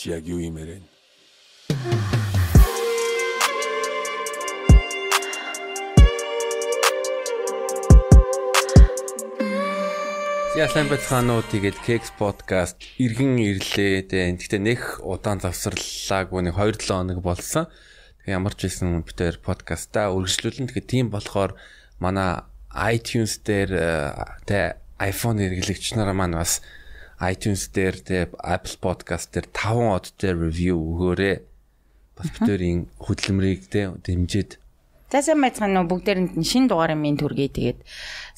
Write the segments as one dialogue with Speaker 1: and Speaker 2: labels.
Speaker 1: Чи яг юу юм ярэ? Яасан бацхаануу тэгээд Keks podcast иргэн ирлээ. Тэгээд нэх удаан завсарлаагүй нэг 2-7 хоног болсон. Тэгээд ямар ч байсан битээр подкастаа үргэлжлүүлэн. Тэгээд тийм болохоор манай iTunes дээр тэ iPhone хэрэглэгч нараа маань бас iTunes дээр тэ Apple podcast дээр 5 од дээр review өгөөрэй. Бас битэрийн хөдөлмөрийг тэ дэмжиж
Speaker 2: сайн байцгаана уу бүгдээрэнд нь шин дугаарын минь төргий тэгээд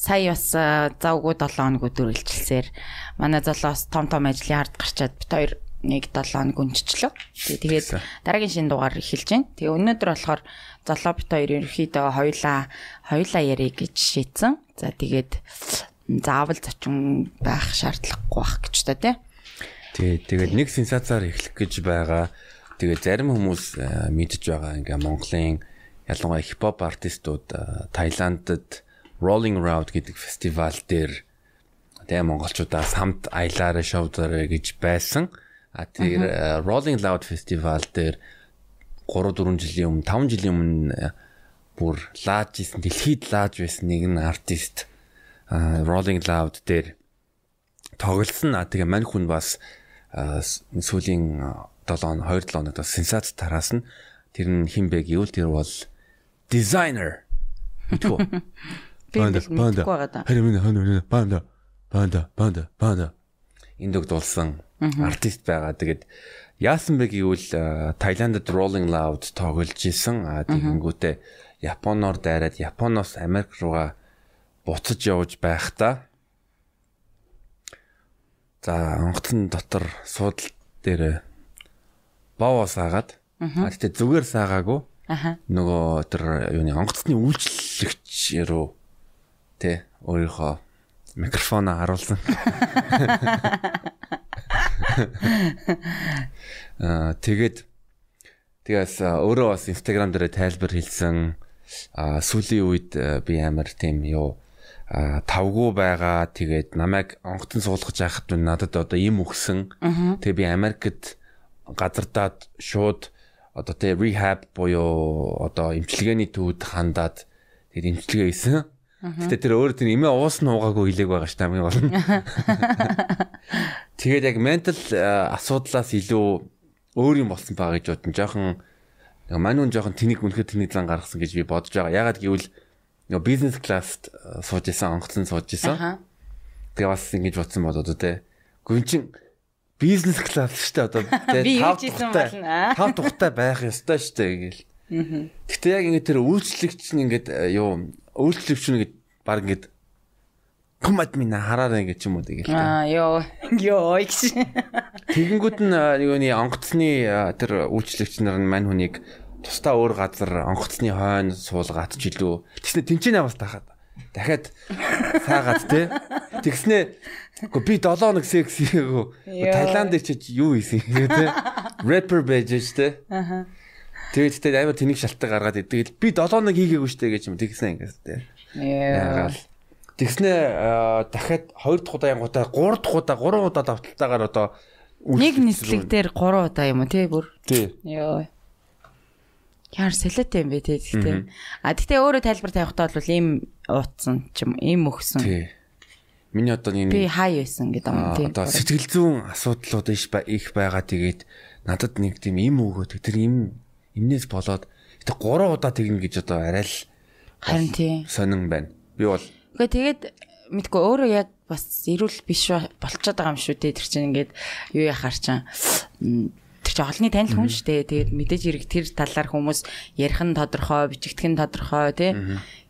Speaker 2: сая бас завгүй 7 хоног өдөрөлжилсээр манай золоос том том ажлын хард гарчаад бит хоёр нэг 7 хоног өнччлөө. Тэгээд дараагийн шин дугаар эхэлж байна. Тэгээ өнөөдөр болохоор золоо бит хоёр ерөөхдөө хоёлаа хоёлаа ярих гэж шийдсэн. За тэгээд заавал зочин байх шаардлагагүй байх гэж та тий.
Speaker 1: Тий, тэгээд нэг сенсацаар эхлэх гэж байгаа. Тэгээд зарим хүмүүс мэдж байгаа ингээ Монголын ялангуяа хипхоп артистууд Таиландд Rolling Round гэдэг фестивал дээр тэгээ монголчуудаас хамт аялаараа шоудаарэ гэж байсан. А тэр Rolling Loud фестивал дээр 3 4 жилийн өмнө 5 жилийн өмнө бүр лааж исэн дэлхийд лааж байсан нэгэн артист Rolling Loud дээр тоглосон. А тэгээ мань хүн бас сүүлийн 7 2 7 хоногт сенсац тараасан. Тэр нь хин бэ гэвэл тэр бол designer. Мэдгүй.
Speaker 2: Панда панда.
Speaker 1: Харин минь хань панда панда панда панда. Энд дуулсан артист байгаа. Тэгээд яасан бэ гэвэл Таиландд Rolling Loud тоглож исэн. А тэгэнгүүтээ Японоор дайраад Японоос Америк руугаа буцаж явж байхдаа за онгоцон дотор суудал дээр бовоо саагаад а тэгтээ зүгээр саагаагүй. Нөгөө тэр юуны онгоцны үйлчлэгч рүү тэ өөрийнхөө микрофоноо харуулсан. Аа тэгээд тэгээс өөрөө бас Instagram дээр тайлбар хэлсэн. Аа сүүлийн үед би амар тийм юу тавгүй байгаа. Тэгээд намайг онгоцон суулгаж яхад надад одоо им өгсөн. Тэгээ би Америкт газардаад шууд одоо тэ rehab буюу одоо эмчилгээний төвд хандаад тэгээд эмчилгээ хийсэн. Гэтэ тэр өөр тэр имээ уус нь уугаагүй хэлээг байгаа ш тамиг болно. Тэгээд яг ментал асуудлаас илүү өөр юм болсон байгаа гэж бодсон. Жохон маньун жохон тэнийг үнэхээр тэнийг зан гаргасан гэж би бодож байгаа. Ягаад гэвэл нөгөө бизнес класст сууж исэн, онгоцон сууж исэн. Тэгээ бас ингэж бодсон болоод тэ. Гүнчин бизнес класс шүү дээ одоо
Speaker 2: тав тухтай
Speaker 1: тав тухтай байх ёстой шүү дээ гээл. Гэтэ яг ингэ тэр үйлчлэгч нь ингээд юу үйлчлэгч нь ингээд баг ингээд комад минь хараарэ гэж юм уу гээл.
Speaker 2: Аа ёо ёо гэж.
Speaker 1: Тэгэнгүүт нь юуны онгоцны тэр үйлчлэгч нар нь мань хүнийг тусдаа өөр газар онгоцны хойно суулгаад ч илүү. Тэснэ тэнцэнэ бас тахаад дахиад саагаад те. Тэгснэ Гэхдээ би 7 хоног секс хийгээгүй. Таиланд ч юу хийсэн те. Rapper байж те.
Speaker 2: Аха.
Speaker 1: Тэгээд тэгээд амар тэнийг шалтгаан гаргаад идэгээл би 7 хоног хийгээгүй штэ гэж юм тэгсэн ингээс те. Яагаад Тэгснэ дахиад 2 дахь удаа янгуудаа 3 дахь удаа 3 удаа давталтайгаар одоо
Speaker 2: нэг нислэг дээр 3 удаа юм уу те бүр.
Speaker 1: Тий.
Speaker 2: Йоо. Яар солиотой юм бэ те гэхдээ. А тэгтээ өөрөө тайлбар тавихтаа бол ийм ууцсан ч юм ийм өгсөн.
Speaker 1: Тий. Миний одоо нэг
Speaker 2: би хай байсан гэдэг юм тий.
Speaker 1: Одоо сэтгэл зүйн асуудлууд их байгаа тэгээд надад нэг тийм им өгөөд тэр им имнээс болоод гэтээ 3 удаа тэгнэ гэж одоо арай л
Speaker 2: харин тий.
Speaker 1: Сонин байна. Би бол
Speaker 2: Гэхдээ тэгээд мэдгүй өөрөө яг бас эрүүл биш болчиход байгаа юм шүү дээ. Тэр чинь ингээд юу яхаар чинь чинь олонний танил хүн шүү дээ. Тэгээд мэдээж хэрэг тэр талаар хүмүүс ярих нь тодорхой, бичигдэх нь тодорхой тий.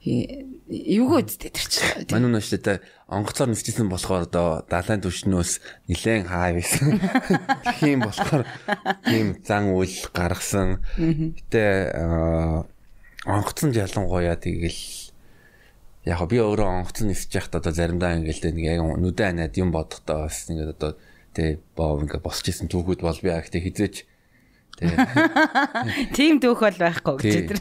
Speaker 2: Эвгүй үсттэй тэр чинь.
Speaker 1: Манай шүү дээ. Онгоцоор нэвчсэн болохоор одоо далайн түвшнөөс нилээн хаа байсан. Тийм болохоор тийм зан үйл гаргасан. Гэтэ онгоцонд ялангуяа тэгэл яг би өөрөө онгоцон нисэж яхад одоо заримдаа ингээл нэг яг нүдэн анаад юм бодохдоо бас ингээд одоо тэ боо ингээд босч исэн түүхүүд бол би ахтэй хизээч
Speaker 2: Тийм дүүх бол байхгүй гэж тэр.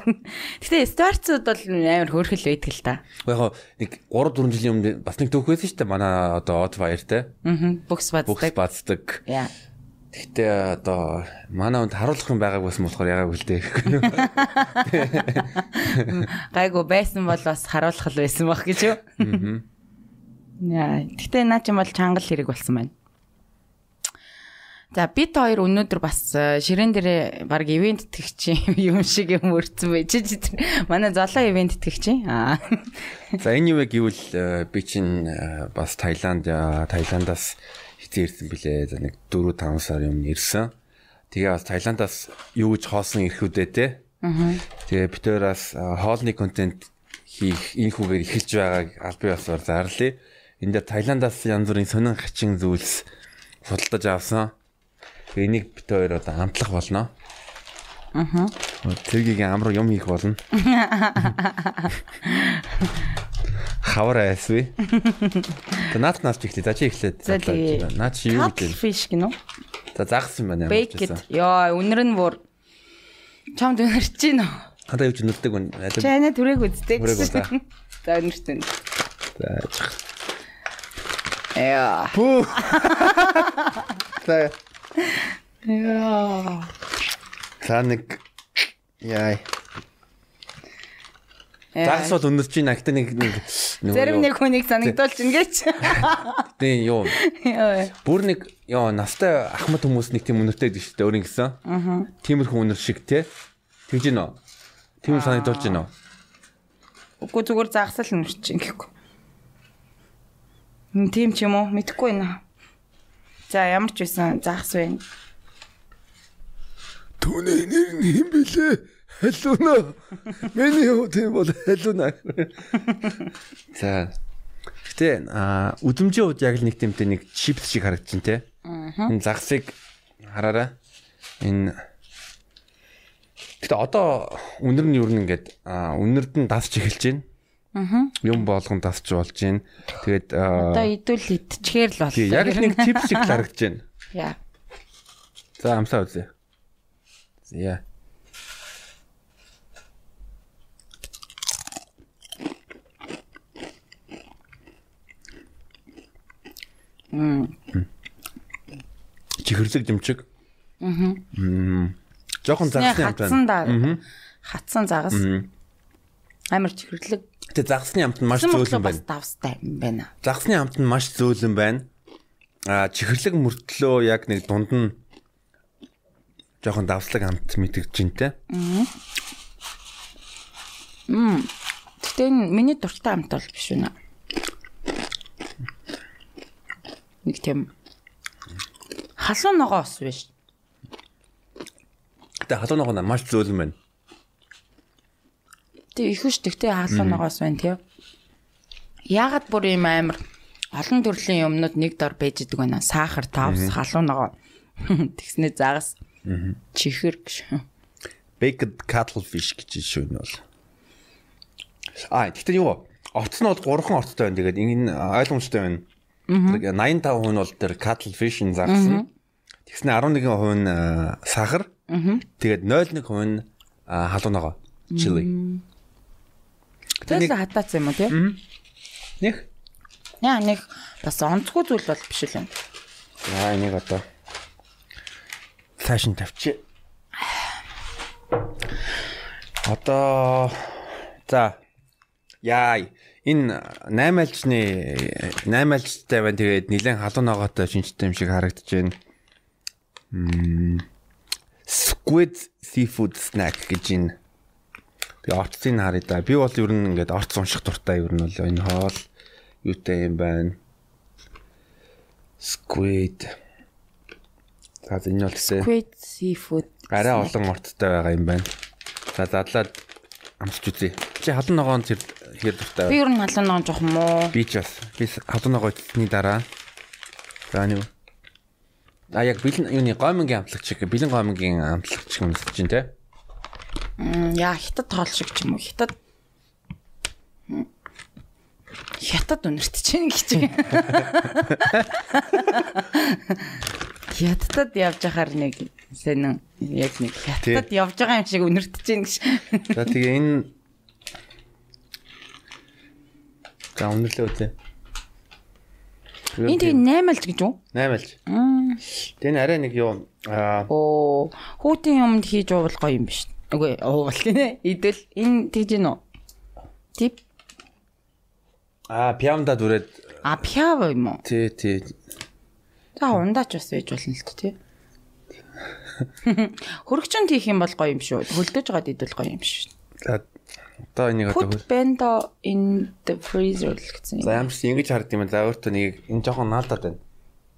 Speaker 2: Гэтэ старцууд бол амар хөөрхөл байдаг л та.
Speaker 1: Яг нэг 3 4 жилийн өмнө бас нэг дүүх байсан шүү дээ. Манай одоо Odd Fire те.
Speaker 2: Аа. Бокс бацдаг.
Speaker 1: Бокс бацдаг.
Speaker 2: Яа.
Speaker 1: Гэхдээ одоо манай хүнд харуулах юм байгааг бас болохоор ягааг үлдээ гэхгүй.
Speaker 2: Гайгүй байсан бол бас харуулах л байсан баг гэж юу. Аа. Яа, гэхдээ наа чи бол чангал хэрэг болсон байна. За бид хоёр өнөөдөр бас э, ширээн дээр баг ивент тэтгэж юм шиг юм өрцөн байж. Манай золоо ивент тэтгэж. Аа.
Speaker 1: За энэ юу вэ гэвэл э, би чинь э, бас Таиланд Таиландаас хэзээ ирсэн бilé. За нэг 4 5 сар юм ирсэн. Тэгээ бас Таиландаас юу гэж хоосон ирэхүүдээ те. Тэгээ битээрээс хоолны контент хийх энэ хүүгээр эхэлж байгааг аль би бас зарлаа. Энд дээр Таиландаас янз бүрийн сонин хачин зүйлс судалдаж авсан Энийг бит хоёр одоо хамтлах болно.
Speaker 2: Аха.
Speaker 1: Тэргийн амар юм хийх болно. Хавар айсвэ. Тэ наад наас ихлээ. За чи
Speaker 2: тэгээ.
Speaker 1: Наад чи юу гэдэг?
Speaker 2: Fish гинөө.
Speaker 1: За загсан байна
Speaker 2: ямар ч гэсэн. Йоо, үнэр нь бүр чамд үнэрч гин үү?
Speaker 1: Хадаа юу ч нүддэг байна.
Speaker 2: Чи анаа түрэг үздэг. За үнэрч байна.
Speaker 1: За чих.
Speaker 2: Яа.
Speaker 1: Пүү. За
Speaker 2: Яа.
Speaker 1: Таныг яа. Загс бол өнөрч ин агт нэг нэг
Speaker 2: Зарим нэг хүнийг санагдуулж ингээч.
Speaker 1: Тийм юу. Бүр нэг ёо настай ахмад хүмүүс нэг тийм өнөртэй гэдэг шүү дээ өөрийн гисэн. Аа. Тиймэрхүү өнөр шиг те. Тэгж гинөө. Тийм санагдуулж гинөө.
Speaker 2: Үгүй зүгээр загсал өнөрч ин гэхгүй. Тийм ч юм уу мэдэхгүй наа. За ямар ч байсан заахс байна.
Speaker 1: Түүний нэр нь хэм бэлээ? Халууна. Миний юу тийм бол халууна. За. Гэтэ а үдмжийн үед яг л нэг тэмтэй нэг чипс шиг харагдчихэв те. Энэ загсыг хараарай. Энэ Гэтэ одоо үнэр нь юу нэгээд үнэрд нь дасч эхэлж байна. Юм болгон тасч болж байна. Тэгээд
Speaker 2: одоо идүүл идчихээр л
Speaker 1: боллоо. Яг нэг тип шиг харагдаж байна.
Speaker 2: Яа.
Speaker 1: За амсаа үзье. Яа. Мм. Чихэрлэг дэмчиг. Аа. Мм. Жохон загсны
Speaker 2: амтан. Аа. Хатсан загас. Амар чихэрлэг
Speaker 1: Гэтэ загсны амт нь маш зөөлөн байна.
Speaker 2: Давстай байна.
Speaker 1: Загсны амт нь маш зөөлөн байна. А чихэрлэг мөртлөө яг нэг дунд нь жоохон давслаг амт мэдгэж дээ. Аа.
Speaker 2: Мм. Гэтэ энэ миний дуртай амт бол биш үнэ. Нэг тийм халуун ногоо ус биш.
Speaker 1: Гэтэ халуун ногоо маш зөөлөн байна.
Speaker 2: Тэг их ш тэгтээ хаалганагаас байна тий. Яагаад бүр юм амар олон төрлийн юмнууд нэг дор байж идэг байна. Сахар, тавс, халуунагоо. Тэгснээ загас. Чихэр гэж.
Speaker 1: Baked cuttlefish гэж шүү нь бол. Аа тэгтээ юу? Орц нь бол 3хан орцтой байна. Тэгээд энэ ойлгомжтой байна. 85% нь бол тэр cuttlefish нь загсан. Тэгснээ 11% нь сахар. Тэгээд 0.1% нь халуунагоо. Chili.
Speaker 2: Тэгэл хатаац юм уу тий?
Speaker 1: Них.
Speaker 2: Яа нэг бас онцгүй зүйл бол биш л юм.
Speaker 1: Яа энийг одоо фэшн тавьчих. Одоо за яа энэ 8 альчны 8 альчтай байна тэгээд нэлээд халуун ногоотой шинжтэй юм шиг харагдаж байна. Мм Squid seafood snack гэж энэ Би орцыг харъя да. Би бол ер нь ингээд орц унших дуртай ер нь бол энэ хоол юутай юм байна. Squid. За энэ бол гэсэн
Speaker 2: Squid seafood.
Speaker 1: Арай олон орцтой байгаа юм байна. За задлаад амсч үзье. Чи халуун ногоон тэр хэр дуртай
Speaker 2: байна? Би ер нь халуун ногоон жоох юм уу?
Speaker 1: Би ч бас. Би халуун ногоо идсний дараа. За нэг А яг бэлэн юуны гомингийн амтлагч шиг бэлэн гомингийн амтлагч юм гэж чинь те
Speaker 2: яа хятад тоол шиг ч юм уу хятад хятад үнэрт чинь гэж. Хятадд явж байхаар нэг сайн яг нэг хятадд явж байгаа юм шиг үнэрт чинь гэж.
Speaker 1: За тэгээ энэ За үнэрлээ үгүй.
Speaker 2: Энэ тэгээ 8 алж гэж үү?
Speaker 1: 8 алж. Тэн арай нэг юу аа
Speaker 2: Оо, хүүтийн юмд хийж уувал гоё юм биш. Үгүй, уувал гинэ. Идэл энэ тэгж гин үү? Тип
Speaker 1: аа пиамда дүрээд
Speaker 2: а пяв юм уу?
Speaker 1: тий тий
Speaker 2: За ундаач бас байж болно л тээ. Хөрөгчөнд хийх юм бол гоё юм шүү. Хөлдөж байгаад идэл гоё юм шүү.
Speaker 1: за одоо энийг одоо
Speaker 2: Put bento in the freezer гэсэн.
Speaker 1: за ямарч ингэж хард юм за өөртөө нэг энэ жоохон наалдаад байна.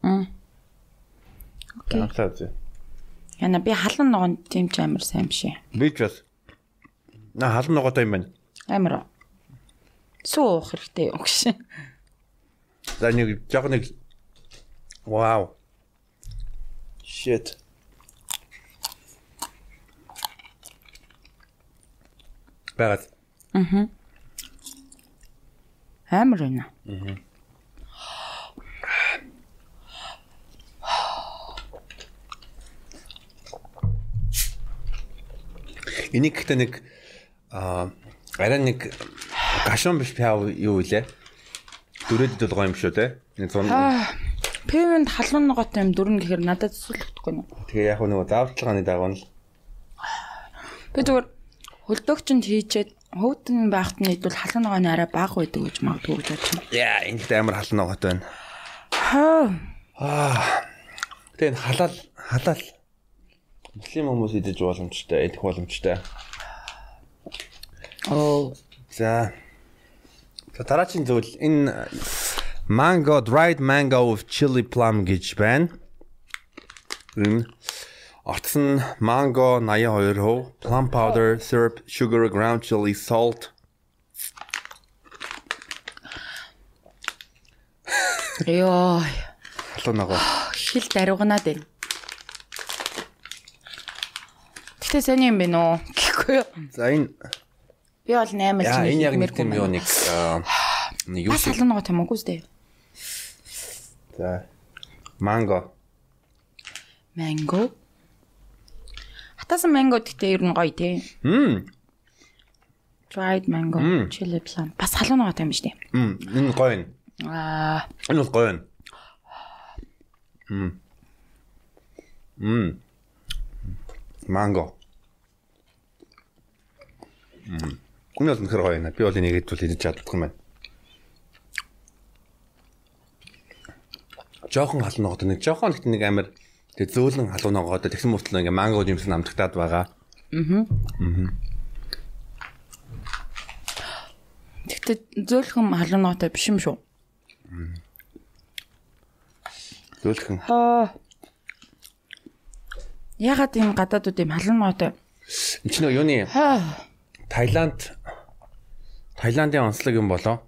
Speaker 2: Мм. Окей.
Speaker 1: Амсаа зэ.
Speaker 2: Яна би халан ногоон тийм ч амар сайн биш.
Speaker 1: Би ч бас на халан ногоотой юм байна.
Speaker 2: Амар. Суу уух хэрэгтэй юм гэж.
Speaker 1: За нэг жоохон нэг вау. Shit. Багат.
Speaker 2: Амар байна.
Speaker 1: Энийг гэхдээ нэг аа арай нэг гашуун биш пяв юу илээ. Дүрээд идэл гоё юм шүү те. Нэг зун.
Speaker 2: Пивэнд халуун ногоотой юм дөрн гэхээр надад зүсэлдэхгүй нэ.
Speaker 1: Тэгээ яг нэг зааварчилгааны дагуу нь л
Speaker 2: Би зүгээр хөлдөөгчөнд хийчээд хөвтөн байхад нь идвэл халуун ногооны арай бага байдаг гэж магадгүй гэж байна.
Speaker 1: яа энэ ихтэй амар халан ногоотой байна.
Speaker 2: Хаа.
Speaker 1: Тэгээ энэ халал муслим хүмүүс идэж боломжтой, идэх боломжтой.
Speaker 2: Оо.
Speaker 1: За. Дараагийн зүйл энэ mango dried mango with chili plum гэж байна. Энэ Орц нь mango 82%, plum powder, syrup, sugar, ground chili, salt.
Speaker 2: Ёо.
Speaker 1: Халуун ногоо.
Speaker 2: Хил даруйганаад байна. Гэтэ сайн юм байна уу? Гэхгүй юу?
Speaker 1: За энэ
Speaker 2: Би бол 8
Speaker 1: яа
Speaker 2: жил
Speaker 1: энэ яг нэг тийм юу нэг нэг юу
Speaker 2: ногоо юм уу үстэй?
Speaker 1: За. Mango.
Speaker 2: Манго. Хатасан манго гэхдээ ер нь гоё тий.
Speaker 1: Мм.
Speaker 2: Dried mango, chili plum. Бас халуун ногоотой юм шүү дээ.
Speaker 1: Мм. Энэ гоё юм.
Speaker 2: Аа,
Speaker 1: Энэ бол гоё юм. Мм. Мм. Манго. Энэ бол нөхөр гоё юм. Би бол энийг хэдүүл идэж чаддаг юм байна. Жохон халуун ногоод нэг жохон ихт нэг амир тэг зөөлөн халуун ногоод тэгсэн мөртлөө ингээ манго юмс намтагтаад байгаа.
Speaker 2: тэгтээ зөөлхөн халуун ногоотой биш юм шүү.
Speaker 1: Зөөлхөн.
Speaker 2: Аа. Ягаад ийм гадаадууд ийм халуун ногоотой?
Speaker 1: Энд чинь юуны
Speaker 2: Аа.
Speaker 1: Таиланд Таиландын онцлог юм болоо.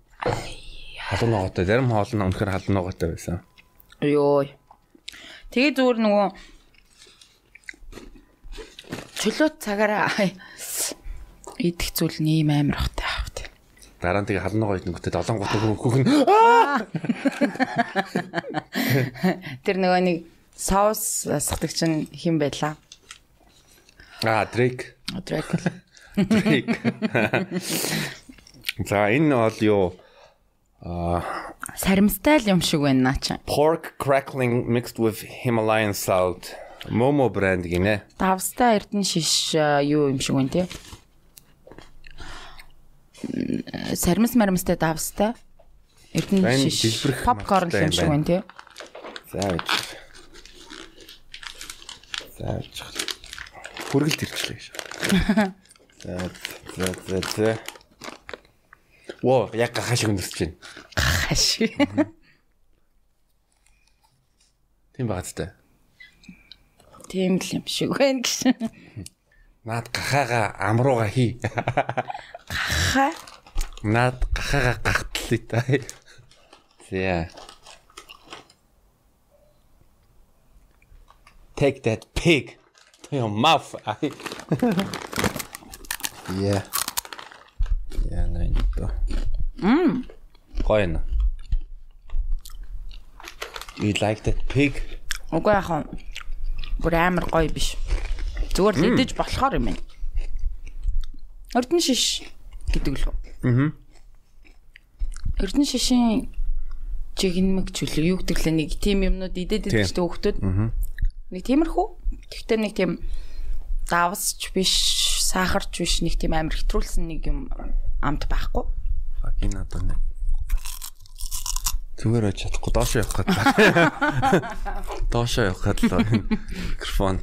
Speaker 1: Халуун ногоотой зарим хоол нь үнэхээр халуун ногоотой байсан.
Speaker 2: Йоо. Тэгээ зүгээр нөгөө чөлөө цагаараа идэх зүйл нэм амар хтай аавт.
Speaker 1: Дараа нь тэгээ халуун ногоо идэнгүүтээ 7 гот хөхөн
Speaker 2: Тэр нөгөө нэг соус сахдаг чинь хэн байлаа?
Speaker 1: аа Дрейк. Дрейк. За энэ бол юу аа
Speaker 2: Саримстай л юм шиг байна наа чи.
Speaker 1: pork crackling mixed with Himalayan salt Momo брэнд гинэ.
Speaker 2: Давстай эрдэн шиш юу юм шиг байна те. Саримс маримстай давстай. Эрдэн шиш попкорн юм шиг
Speaker 1: байна.
Speaker 2: те.
Speaker 1: За гэж. За гэж. Хүргэлт ирчлээ гэж. За за за за. Оо, яг гахаа шиг өндөрч байна.
Speaker 2: Хаш.
Speaker 1: Тийм багцтай.
Speaker 2: Тийм л юм шиг байна гэсэн.
Speaker 1: Наад гахаага амрууга хий.
Speaker 2: Ха.
Speaker 1: Наад гахаага гахтлаа та. За. Take that pig to your mouth. Yeah. Yeah, nej inte. Mm. Гоё. You like that pig?
Speaker 2: Угүй яхан. Бүр амар гоё биш. Зүгээр л идэж болохоор юм байна. Эрдэн шиш гэдэг л үү? Аа. Эрдэн шишийн чигнэмэг чүлэг юу гэдэг лээ нэг тийм юмнууд идээд идэж тэ хөхтөд. Нэг тиймэрхүү. Тэгтээ нэг тийм давсч биш, сахарч биш нэг тийм амар хэтрүүлсэн нэг юм амт байхгүй.
Speaker 1: Энэ одоо нэг зүгээр очиж чадахгүй доошоо явах гэдэг. Доошоо явах гэдэг л микрофон.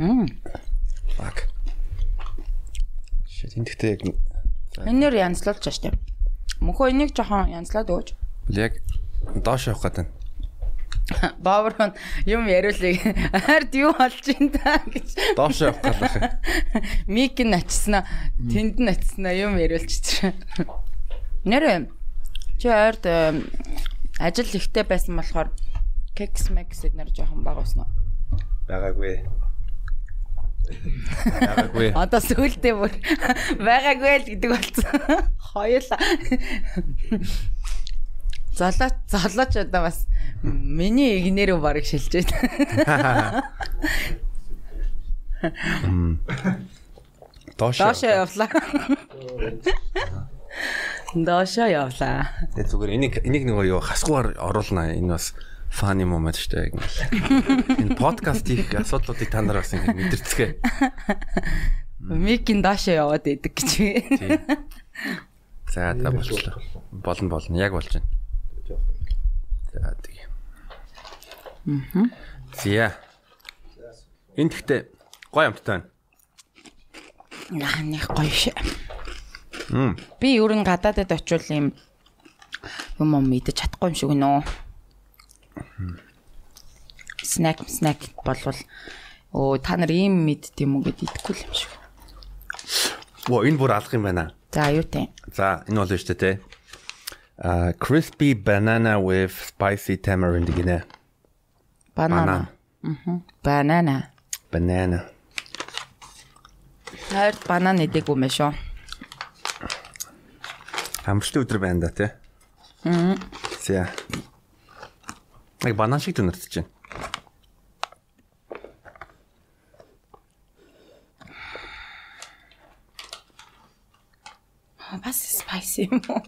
Speaker 2: Мм.
Speaker 1: Fuck. Shit энэ гэхдээ яг
Speaker 2: Энээр янзлуулж штеп. Мөнхөө энийг жоохон янзлаад өгөөч.
Speaker 1: яг доошоо явах гэдэг.
Speaker 2: Баавар юм яриулъя. Ард юу болж ин та гэж.
Speaker 1: Доошоо явах гэдэг.
Speaker 2: Мик нь ачснаа, тэнд нь ачснаа юм яриулчих. Нэр чи эм, ажил ихтэй байсан болохоор кекс мекс эднэр жоохон бага уснаа.
Speaker 1: Байгаагүй. Байгаагүй.
Speaker 2: Одоо сүултээ бүр байгаагүй л гэдэг болсон. Хоёулаа. Золоо золооч одоо бас миний игнэрөө барыг шилжээд.
Speaker 1: Доошоо.
Speaker 2: Доошоо явлаа. Доошоо явлаа.
Speaker 1: Тэгээ зүгээр энийг энийг нөгөө юу хасгуугаар оруулна. Энэ бас funny moment шүү дээ. Энэ подкаст их асуудлуудыг та нар бас ингэ мэдэрцгээ.
Speaker 2: Микин доошоо яваад идэг гэж.
Speaker 1: Тийм. За та болчлоо. Болно болно. Яг болж байна. За Мм. Зя. Энд гэхдээ гоё амттай байна.
Speaker 2: Яа нэг гоё шээ.
Speaker 1: Мм.
Speaker 2: Би ер нь гадаадад очивол юм юм юм мэдэж чадахгүй юм шиг нөө. Снэк снэк болвол оо та нар ийм мэдт юм уу гэд идэхгүй юм шиг.
Speaker 1: Во энэ бүр алах юм байна.
Speaker 2: За юу те.
Speaker 1: За энэ бол дээ те. А crispy banana with spicy tamarind гинэ.
Speaker 2: Банана. Мгм. Банана.
Speaker 1: Banana.
Speaker 2: Хайр банан идэггүй мэ шүү.
Speaker 1: Амжилттай өдөр байна да те. Мм. За. Яг банан шиг дүнэртэж байна.
Speaker 2: Бас spicy юм уу?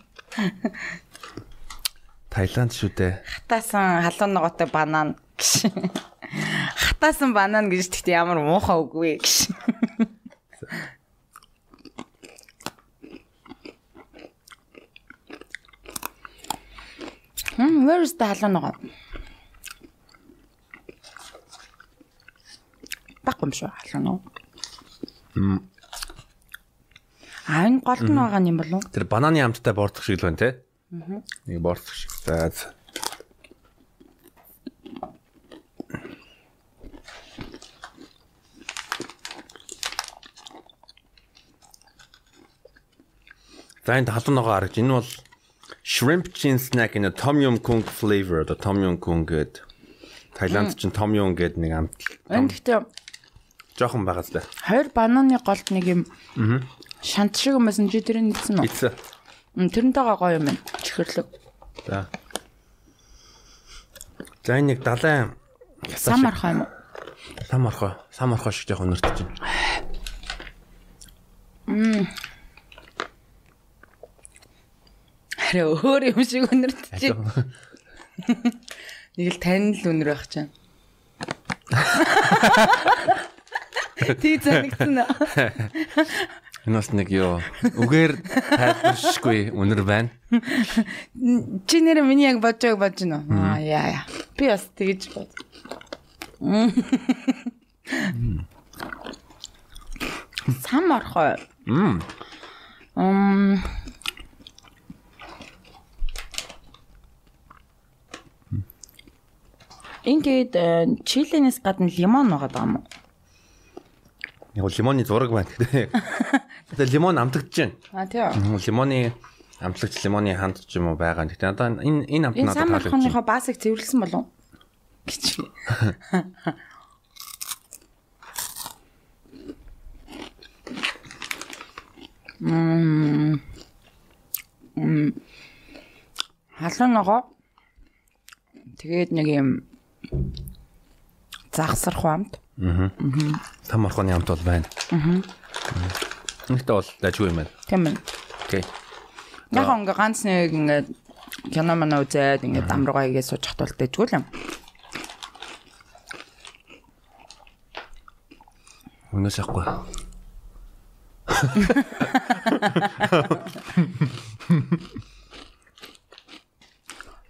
Speaker 1: Таиланд шүү дээ.
Speaker 2: Хатаасан халуун ногоотой банан гэж. Хатаасан банан гэж тэгтээ ямар муухай үгүй гэж. Хм, where is the халуун ногоо? Баггүй юм шүү халуун ногоо. Аа энэ голд нь байгаа юм болов уу?
Speaker 1: Тэр бананы амттай бордох шиг л байна те. Нэг бордох шиг. За. за. За энэ халуун ногоо харагч. Энэ бол shrimp chin snack in a tom yum kung flavor. Одоо tom yum kung гэдэг Таиланд чинь том юм гэдэг нэг амт
Speaker 2: Энэ гэхдээ
Speaker 1: жоохон байгаа зү.
Speaker 2: хоёр бананы голд нэг юм шант шиг юм байсан чи тэрийг нэгсэн үү?
Speaker 1: Эцэ.
Speaker 2: М, Тэрнтэйгээ гоё юм байна. Чихэрлэг.
Speaker 1: За. За энэ нэг далайн
Speaker 2: Сам арах юм уу?
Speaker 1: сам орхоо. Сам орхоо шиг жоохон өнөртөж байна.
Speaker 2: Арай өөр юм шиг өнөртөж байна. Нэг л тань л өнөр байх чинь. Тий уу?
Speaker 1: Энэ бас нэг юу үгээр тайлбаршгүй өнөр байна.
Speaker 2: Чи нэр миний яг бодож байгааг бодож байна уу? Аа яа яа. Би бас тэгэж бод. Сам орхоо.
Speaker 1: Мм.
Speaker 2: Мм. Ингээд э, чиленээс гадна лимон байгаа даа юм уу?
Speaker 1: Яг лимоны зураг байна. Тэгээ лимон амтагдж байна.
Speaker 2: А тийм.
Speaker 1: Лимоны амтлагч лимоны ханд ч юм уу байгаа. Гэтэ надаа энэ энэ амт
Speaker 2: Энэ
Speaker 1: надад
Speaker 2: сам
Speaker 1: таалагдж байна.
Speaker 2: орхоныхоо баасыг цэвэрлсэн болов гэж. Мм. Халуун ногоо. Тэгээд нэг юм загсарх амт.
Speaker 1: Сам орхооны амт бол байна. Аа. Нэгтээ бол дажгүй юм байна.
Speaker 2: Тийм ээ.
Speaker 1: Окей.
Speaker 2: Яг ингээ ганц нэг ингээ кино мана үзээд ингээ дамруугаа игээ сууж хатвал дэжгүй л юм.
Speaker 1: Өнөөс яахгүй.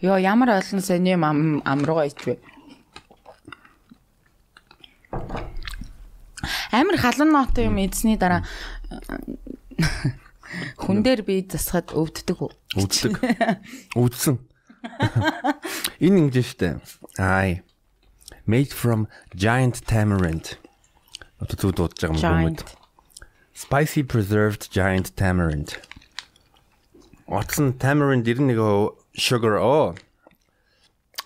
Speaker 2: Йоо ямар олон сони ам амруугаа ичвэ. Амар халуун нотой юм эзний дараа хүн дээр би засахад өвддөг үү?
Speaker 1: Үүддэг. Үүдсэн. Энэ ингэж штэ. Ай. Made from giant tamarind. Одоо зүг дуудаж байгаа юм хүмүүс. Spicy preserved giant tamarind. Утсан tamarind 91% sugar оо.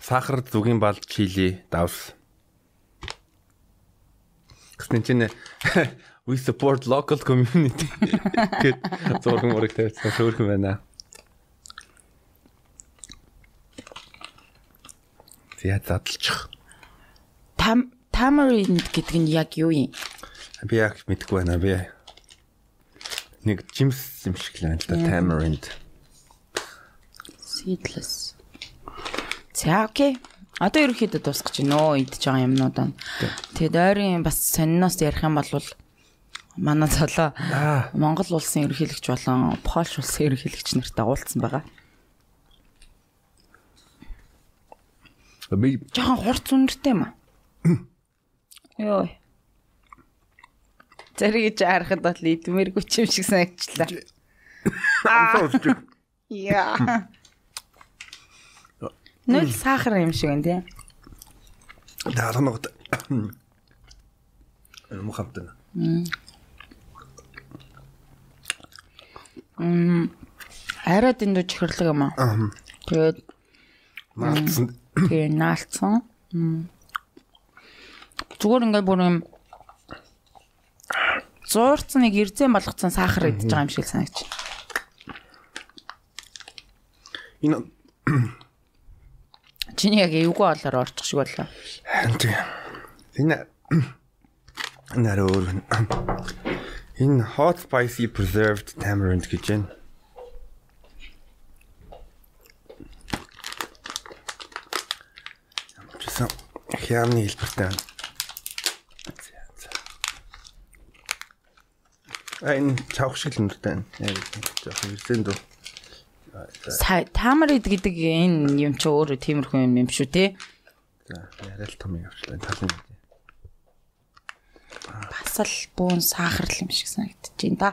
Speaker 1: Сахар зүгийн бал чили давс. Гэвч чинь we support local community гэд зурган мөрөг тавьсан хөөрхөн байна. Зя задлчих.
Speaker 2: Там tamarind гэдэг нь яг юу юм?
Speaker 1: Би яг мэдгүй байна би. Нэг жимс юм шиг л байна л да tamarind.
Speaker 2: Seedless. За окей. Одоо ерөөхдөө дуусгаж байна өө идж байгаа юмнууд нь. Тэгээд ойрын бас сониноос ярих юм бол манай цолоо. Монгол улсын ерөнхийлөгч болон Польш улсын ерөнхийлөгч нартай уулзсан байгаа.
Speaker 1: Би
Speaker 2: Жохон хурц үнэртэй юм аа. Йоо. Зэрэг гэж харахад бол идмэргүй ч юм шиг санагчлаа. Яа. Нөл сахар юм шиг байна тий.
Speaker 1: даранууд мухамтана.
Speaker 2: Арай дэндүү чихэрлэг юм аа. Тэгээд
Speaker 1: Наалцсан.
Speaker 2: тэгээ наалцсан. Мм. Зүгээр ингээд бүр юм зуурцсан нэг эрзэн болгоцсон сахар идэж байгаа юм шиг санагч.
Speaker 1: Энэ
Speaker 2: Чиний яг эвгүй болоор орчих шиг боллоо.
Speaker 1: Харин энэ нэр өөр энэ hot spicy preserved tamarind гэж байна. Чисэн хямны хэлбэртэй байна. За, за. А энэ чавх шиг л нүртэй байна. Яг жоох ирсэн дөө.
Speaker 2: Тамарид гэдэг энэ юм чи өөрөө тиймэрхүү юм юм шүү те.
Speaker 1: За, яриа л том явчлаа. Талын.
Speaker 2: Бас л бүүн сахар л юм шиг санагдаж байна да.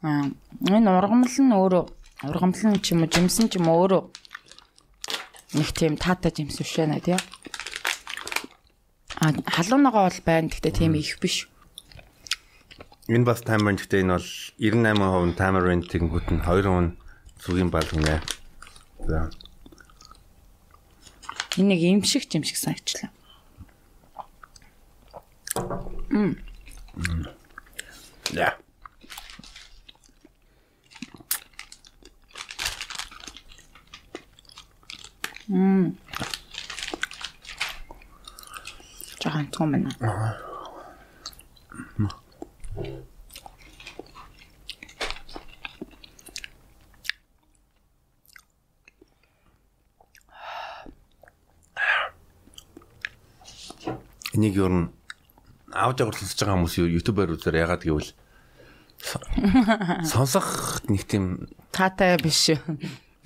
Speaker 2: Аа, энэ ургамал нь өөрөө ургамал нь ч юм уу, жимсэн ч юм уу өөрөө нэг тийм таатай жимс биш байна тий. А халуунагаа бол байна. Гэхдээ тийм их биш.
Speaker 1: Энэ бас tamarind гэдэг энэ бол 98% tamarind тэгэнгүүт нь 2% зүгийн бал гинэ. За.
Speaker 2: Энэ нэг юм шиг юм шиг санагчлаа.
Speaker 1: Ja.
Speaker 2: Жохон байна.
Speaker 1: Энийг юу н аудиог сонсож байгаа хүмүүс YouTube-аар үзээр ягаад гэвэл со- сонсох нэг тийм
Speaker 2: Таатай биш.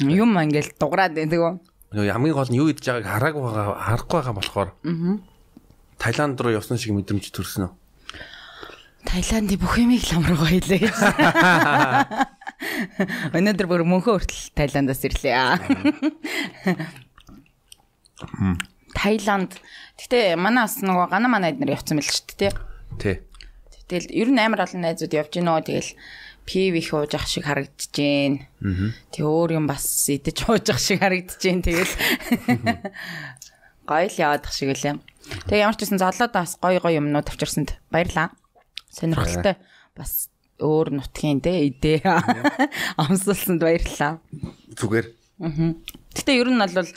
Speaker 2: Юм ингээл дуграад байдаг.
Speaker 1: нөгөө хамгийн гол нь юу идэж байгааг хараагүй байгаа харахгүй байгаа болохоор Таиланд руу явсан шиг мэдрэмж төрсөн үү?
Speaker 2: Таиландын бүх юмыг л амруугаа хийлээ. Өнөөдөр бүр мөнхөө хүртэл Таиландаас ирлээ. Таиланд. Гэтэ манаас нөгөө гана манай эднэр явцсан мэл шүү дээ.
Speaker 1: Тэ.
Speaker 2: Тэгэл ер нь амар олон найзууд явж гинөө тэгэл пив их ууж ах шиг харагдаж гин. Тэг өөр юм бас идэж ууж ах шиг харагдаж гин. Тэгэл гоё л яваад ах шиг үлээ. Тэг ямар ч гэсэн золоодаас гоё гоё юмнууд авчирсанд баярлаа. Сонирхолтой бас өөр нутгийн те идэ. Амсуулсанд баярлаа.
Speaker 1: Зүгээр
Speaker 2: Гэтэ ер нь бол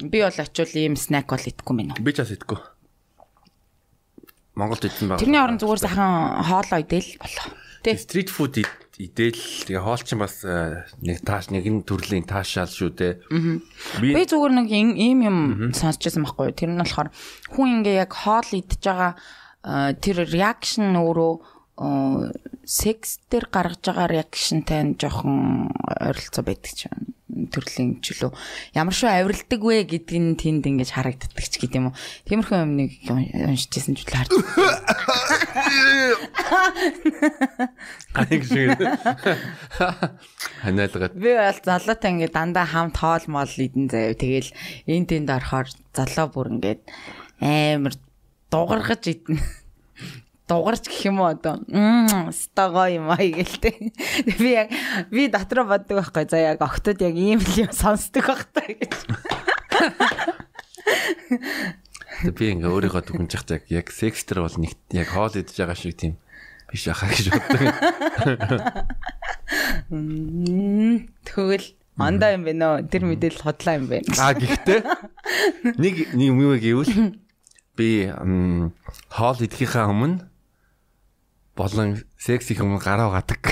Speaker 2: би бол очивол ийм снэк бол идэхгүй мэн.
Speaker 1: Би ч бас идэхгүй. Монголд идсэн байгаа.
Speaker 2: Тэрний оронд зүгээр сайхан хоолоо идэл болоо. Тэ.
Speaker 1: Стрит фуд идэл тэгээ хоол чинь бас э, нэг тааш нэгэн төрлийн таашаал шүү дээ.
Speaker 2: Би зүгээр нэг ийм юм сонсчихсан байхгүй. Тэр нь болохоор хүн ингээ яг хоол идж байгаа э, тэр реакшн өөрөө секс дээр гаргаж байгаа реакшнтай нь жоохон ойролцоо байдаг ч юм төрлийн чөлөө ямар шүү авиралдаг вэ гэдг нь тэнд ингэж харагддаг ч гэдэм юм уу. Тиймэрхүү юм нэг уншижсэн ч л харж.
Speaker 1: Аяг шиг. Ханаалгаад.
Speaker 2: Би бол залуутай ингээ дандаа хамт хоол мол идэн заяа. Тэгэл энэ тэнд орохоор залуу бүр ингээд амар дугаргаж идэнэ. Дугарч гэх юм уу одоо. Стого юм аа гэлтэй. Би яг би дотроо боддог байхгүй. За яг октод яг ийм л юм сонсдог байхгүй гэж.
Speaker 1: Би ингээ өөрийгөө дүгнж яг яг секстер бол нэг яг хоол идэж байгаа шиг тийм биш байхаа гэж боддог.
Speaker 2: Тэгвэл ондоо юм байна уу? Тэр мэдээлэл хотлоо юм байна.
Speaker 1: А гэхдээ нэг нэг юм юу гэвэл би хоол идэхийнхаа өмнө болон секс их өмнө гараа гадаг.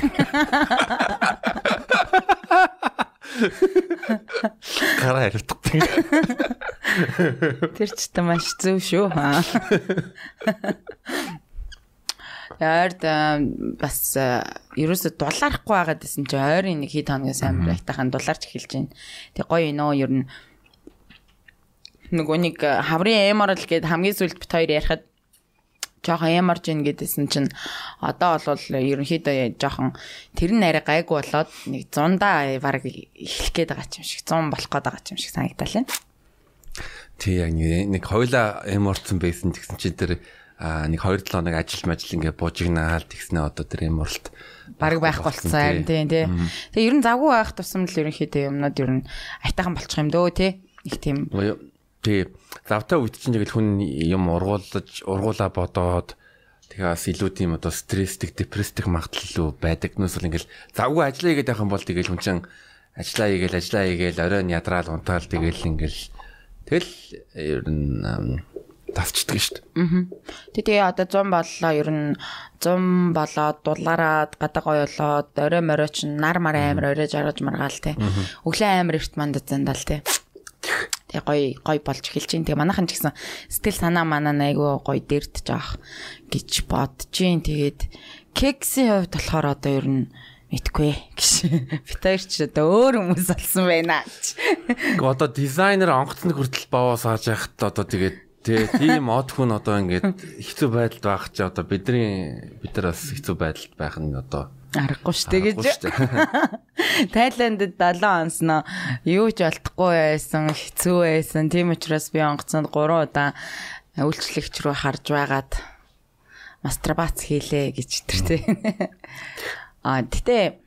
Speaker 1: Гараа хариуцдаг.
Speaker 2: Тэр ч та маш зөв шүү хаа. Ойрд бас ерөөсө дулаарахгүй байгаад байсан чи ойрын нэг хэд хоногоос амар айтахан дулаарч эхэлж байна. Тэг гоё нөө ер нь нөгөө нэг хаврын эморл гээд хамгийн сүлд бит хоёр ярихад жоохон ямарж ийн гэдсэн чинь одоо бол ерөнхийдөө жоохон тэр нь арай гайгүй болоод нэг 100-аа баг эхлэх гээд байгаа юм шиг 100 болох гээд байгаа юм шиг санагдал байна.
Speaker 1: Тий яг нэг хоёлаа эморцсон байсан тэгсэн чи тэр нэг 2 7 хоног ажил мажил ингээ буужигнаал тэгснэ одоо тэр эморлт
Speaker 2: Бараг байхгүй болцсон харин тийм тий. Тэгээ ер нь завгүй байх тусам л ерөнхийдөө юмнууд ер нь айтайхан болчих юм дөө тий. Их тийм
Speaker 1: тий завтай үед чинь тэгэл хүн юм ургуулж ургуулаа бодоод тэгээс илүү тийм одоо стресстэй депресстэй магадлал байдаг. Нүс бол ингээл завгүй ажиллаа хийгээд байх юм бол тэгэл хүн чинь ажиллаа хийгээл ажиллаа хийгээл оройн ядраал унтаал тэгэл ингээл тэгэл ер нь тасчдаг шүү дээ.
Speaker 2: Тэгээ одоо 100 боллоо ер нь 100 болоод дулаараад гадаг гоёлоод орой морой ч нар мар амир орой жаргаж маргаал те. Өглөө амир эрт мандад зандал те. Тэгээ гой гой болж эхэлж чинь. Тэгээ манайхан ч гэсэн сэтгэл санаа манаа айгүй гой дэрдэж авах гэж бодож чинь. Тэгээд кексийн хувьд болохоор одоо ер нь мэдгүй гэж битэр ч одоо өөр хүмүүс болсон байна.
Speaker 1: Гэхдээ одоо дизайнер онгоцны хүртэл баваа сааж яхад одоо тэгээд тий тийм од хүн одоо ингээд хэцүү байдалд байх чи одоо бидний бид нар бас хэцүү байдалд байх нь одоо
Speaker 2: Аргагүй шүү дээ гэж. Тайландд 7 онсноо юу ч олдохгүй байсан, хэцүү байсан. Тийм учраас би онгоцонд 3 удаа үйлчлэгч рүү харж байгаад мастурбац хийлээ гэж тэр тий. А гэтээ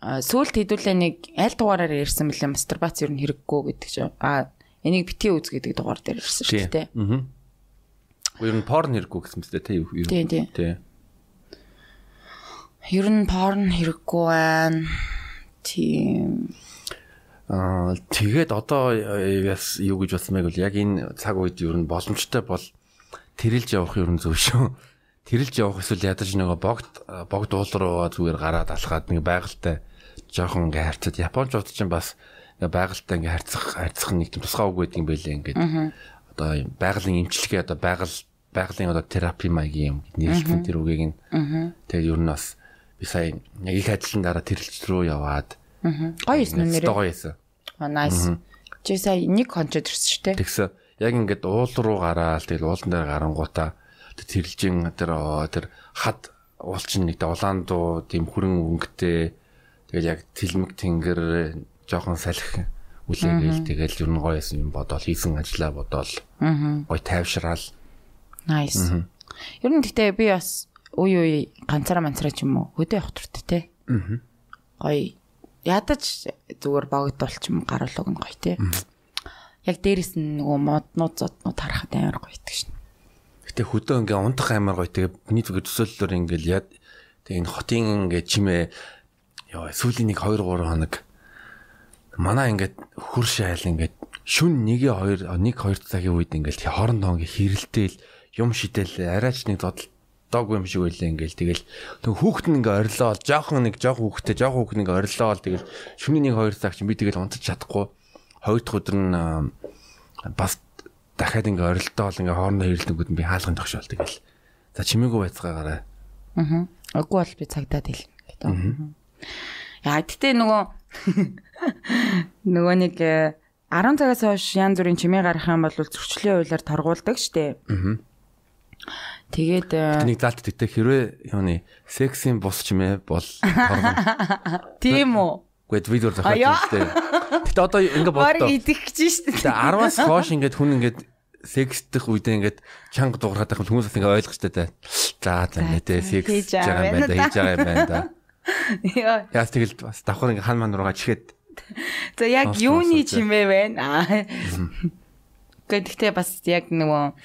Speaker 2: сүүлд хэдүүлээ нэг аль дугаараар ирсэн бэлээ мастурбац ер нь хэрэггүй гэдэг чинь. А энийг бити үз гэдэг дугаар дээр ирсэн шүү дээ.
Speaker 1: Аа. Ер нь порн хэрэггүй гэсэн мэт тий юу юу.
Speaker 2: Тий, тий. Ер нь порн хэрэггүй байна. Тийм.
Speaker 1: Аа тэгээд одоо э, яс юу гэж бодсон байг бол яг энэ цаг үед ер нь боломжтой бол тэрэлж явах ер нь зөв шүү. Тэрэлж явах эсвэл ядаж нөгөө богд богд уул руу зүгээр гараад алхаад нэг байгальтай жоохон ингээ харьцаад Япончууд ч бас ингээ байгальтай ингээ харьцах харьцах нэг тийм тусгай үг байдаг юм байлээ ингээд. Одоо юм байгалийн эмчилгээ одоо байгаль байгалийн одоо терапи маягийн юм нэрлсэн тэр үгийг нь. Тэгээд ер нь бас би сая яг их ажлын дараа тэрэлж рүү яваад.
Speaker 2: Гоё юм нэрээ.
Speaker 1: гоё байсан.
Speaker 2: А nice. Чи сая нэг хончод ирсэн шүү дээ.
Speaker 1: Тэгсэн. Яг ингээд уул руу гараал тэгэл уулан дээр гарангуудаа тэр тэрэлжин тэр тэр хад уулчин нэг улаан дуу тийм хүрэн өнгөтэй. Тэгэл яг тэлмэг тэнгэр жоохон салхи үлээгээл тэгэл ер нь гоё юм бодоол хийсэн ажлаа бодоол гоё тайвшраал
Speaker 2: Nice. Ер нь гэхдээ би бас үй үй ганцаараа манцараа ч юм уу хөдөө явах туртай те. Аа. Гоё ядаж зүгээр богдуулч юм гаруулаг нь гоё те. Яг дээрэс нь нөгөө моднууд зоднууд харахад амар гоё идэх шин.
Speaker 1: Гэтэ хөдөө ингээ унтах амар гоё тэгээ миний зүгээр төсөөллөөр ингээл яд тэгээ энэ хотын ингээ чимээ ёо сүүлийн нэг 2 3 хоног Манай ингээд хурш айл ингээд шүн 1-2 1 2 цагийн үед ингээд хоорондоо ингээд хэрэлдээл юм шидэл арайч нэг зодтолдоогүй юм шиг байлаа ингээд тэгэл тэг хүүхэд нь ингээд орилоо жоохон нэг жоохон хүүхэдтэй жоохон хүүхэд нэг орилоо тэгэл шүний 1 2 цаг чинь би тэгэл унтаж чадахгүй хоёр дахь өдөр нь бас дахиад ингээ орилтоо бол ингээ хоорондоо хэрэлдэнгүүд нь би хаалганд тогшоол тэгэл. За чимээгүй байцгаагаарай.
Speaker 2: Аа. Үгүй бол би цагдаад хэлнэ гэдэг. Яа гэтээ нөгөө нөгөө нэг 10 э, цагаас хойш янз бүрийн чимээ гарах юм бол зөрчлийн хуулиар торгуулдаг штэ. Аа. Тэгээд э,
Speaker 1: нэг залт тэгтээ хэрвээ юуны сексийн бус чимээ бол торгоно.
Speaker 2: Тийм үү?
Speaker 1: Гэхдээ видеор байна штэ. Гэтэ одоо ингээ бодлоо.
Speaker 2: Бараг идэх гэж штэ.
Speaker 1: Тэгээ 10-аас хойш ингээд хүн ингээд секстэх үедээ ингээд чанга дуурахад байх хүмүүс бас ингээ ойлгох хэрэгтэй. За за мэдээ секс хийж байгаа юм байна да хийж байгаа юм байна да. Яа. Яас тэгэл бас давхар ингээ хан ман руугаа чихээд.
Speaker 2: За яг юуны чимээ байна. Гэхдээ бас яг нөгөө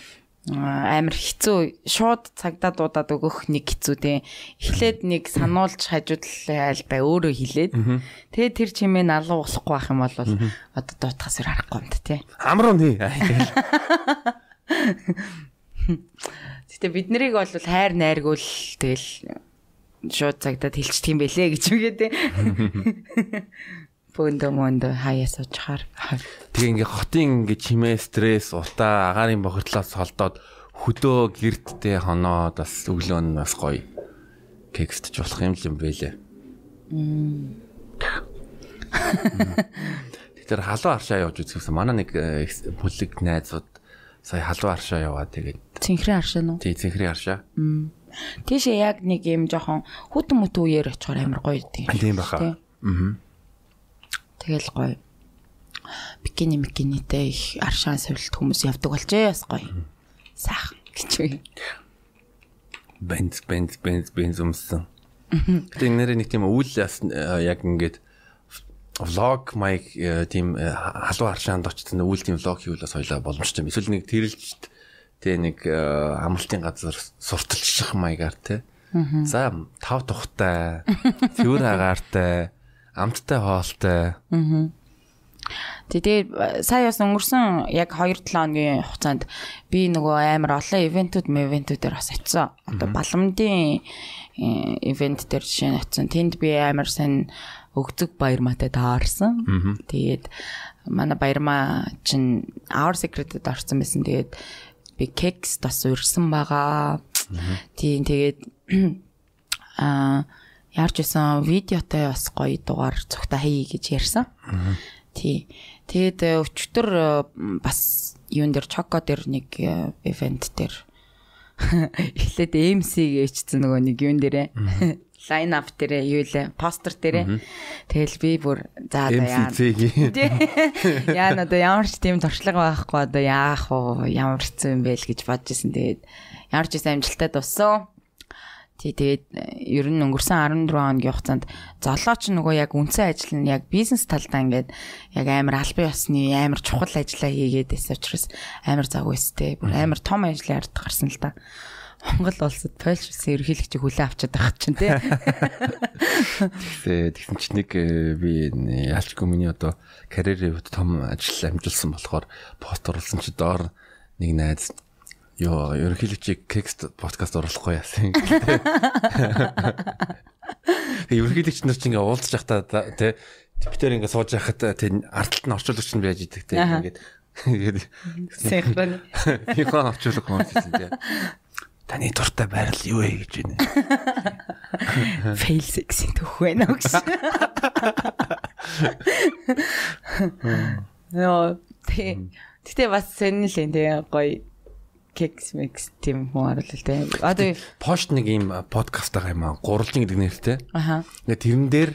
Speaker 2: амар хэцүү. Шууд цагдаа дуудаад өгөх нэг хэцүү те эхлээд нэг сануулж хажуудлал бай өөрөө хилээд. Тэгээ тэр чимээ налуу болохгүй байх юм бол одоо дуутахаас ир харахгүй юм те
Speaker 1: амруу нэ.
Speaker 2: Гэтэ бид нарыг бол хайр найргуул тэгэл шууд цагдаад хэлчихдэг юм бэлээ гэж үгээ те бөөндөө мөндөө хаяа суучаар.
Speaker 1: Тэгээ ингээ хотын ингээ чимээ стресс, утаа, агаарын бохирдлоос холдоод хөдөө гэрдтэй хоноод бас өглөө нь бас гоё кекстж болох юм л юм бэлээ. Тэгэхээр халуун аршаа явж үзсэн. Манай нэг бүлэг найзууд сая халуун аршаа яваа тэгээд
Speaker 2: цэнхрийн аршаа нь уу?
Speaker 1: Тий, цэнхрийн аршаа.
Speaker 2: Тийшээ яг нэг юм жоохон хүтэн мүт үеэр очихоор амар гоё
Speaker 1: тийм. Тийм баха. Аа.
Speaker 2: Тэгэл гоё. Бикини микинитэй их аршаан сувилт хүмүүс явдаг болжээ бас гоё. Сайхан гэж үе.
Speaker 1: Бенз бенз бенз бенз өмсөн. Тэгээ нэрээ нэг тийм үйл яг ингээд влог майк тийм халуун аршаанд очсон үйл тийм влог хийвэл бас хоёлаа боломжтой юм. Эсвэл нэг тэрэлжт тэ нэг амралтын газар сурталчих маягаар тэ. За тав тухтай, цэвэр агаартай амттай хоолтой. Аа.
Speaker 2: Тэгээ сая бас өнгөрсөн яг 2-7 хоногийн хугацаанд би нөгөө амар олон ивентүүд мэвентүүдээр бас очисон. Одоо баламдын ивент дээр жишээ нь очисон. Тэнд би амар сайн өгзөг баярмаатай таарсан. Тэгээд манай баярмаа чинь Our Secret-д орсон байсан. Тэгээд би кекс бас урьсан байгаа. Тийм тэгээд аа яарч исэн видеотой бас гоё дугаар цогта хий гэж ярьсан. Тий. Тэгэд э, өчтөр э, бас юун дээр чоко дээр нэг ивент дээр эхлээд MC гэжсэн нөгөө нэг юун дээрээ. Лайн ап дээрээ юу лээ постэр дээрээ. Тэгэл би бүр за яа яа одоо ямар ч тийм туршлага байхгүй одоо яах вэ? Ямар хэцүү юм бэ л гэж бодож исэн. Тэгээд ямар ч юм амжилттай дуссан Тий тэгээд э, ер нь өнгөрсөн 14 хоногийн хугацаанд золооч нөгөө яг үнсэн ажил нь яг бизнес талдаа ингээд яг амар албан ёсны амар чухал ажиллаа хийгээд байсан учраас амар завгүйстэй. Бүр амар том ажлын ард гарсан л да. Монгол улсад Польшсын ерөнхийлөгчийг хүлээн авчаад байгаа чинь тий.
Speaker 1: Тэгээ тэгсэн чинь нэг э, би яалчгүй миний одоо карьерийн хувьд том ажил амжилсан болохоор пост оруулсан чи доор нэг найз Йоо, ерөнхийлөгчийг кекст подкаст оруулахгүй яасан. Ерөнхийлөгч нар чинь ингээ уулзж явахдаа тий Питер ингээ сууж байхад тий ардталт нь орчуулагч нь байж идэг тий ингээд
Speaker 2: тэгээд синхрон.
Speaker 1: Синхрон орчуулга хүмүүс тий. Таны дуртай байрал юу вэ гэж байна.
Speaker 2: Fail sex-ийн төх байна уу гэсэн. Яа, тий. Гэтэ бас сонирхол тий гоё кекс микс тийм хүн оруулал те. Одоо
Speaker 1: пошт нэг ийм подкаст байгаа юм аа. Гуралжин гэдэг нэртэй.
Speaker 2: Аха.
Speaker 1: Тэгээ тэрэн дээр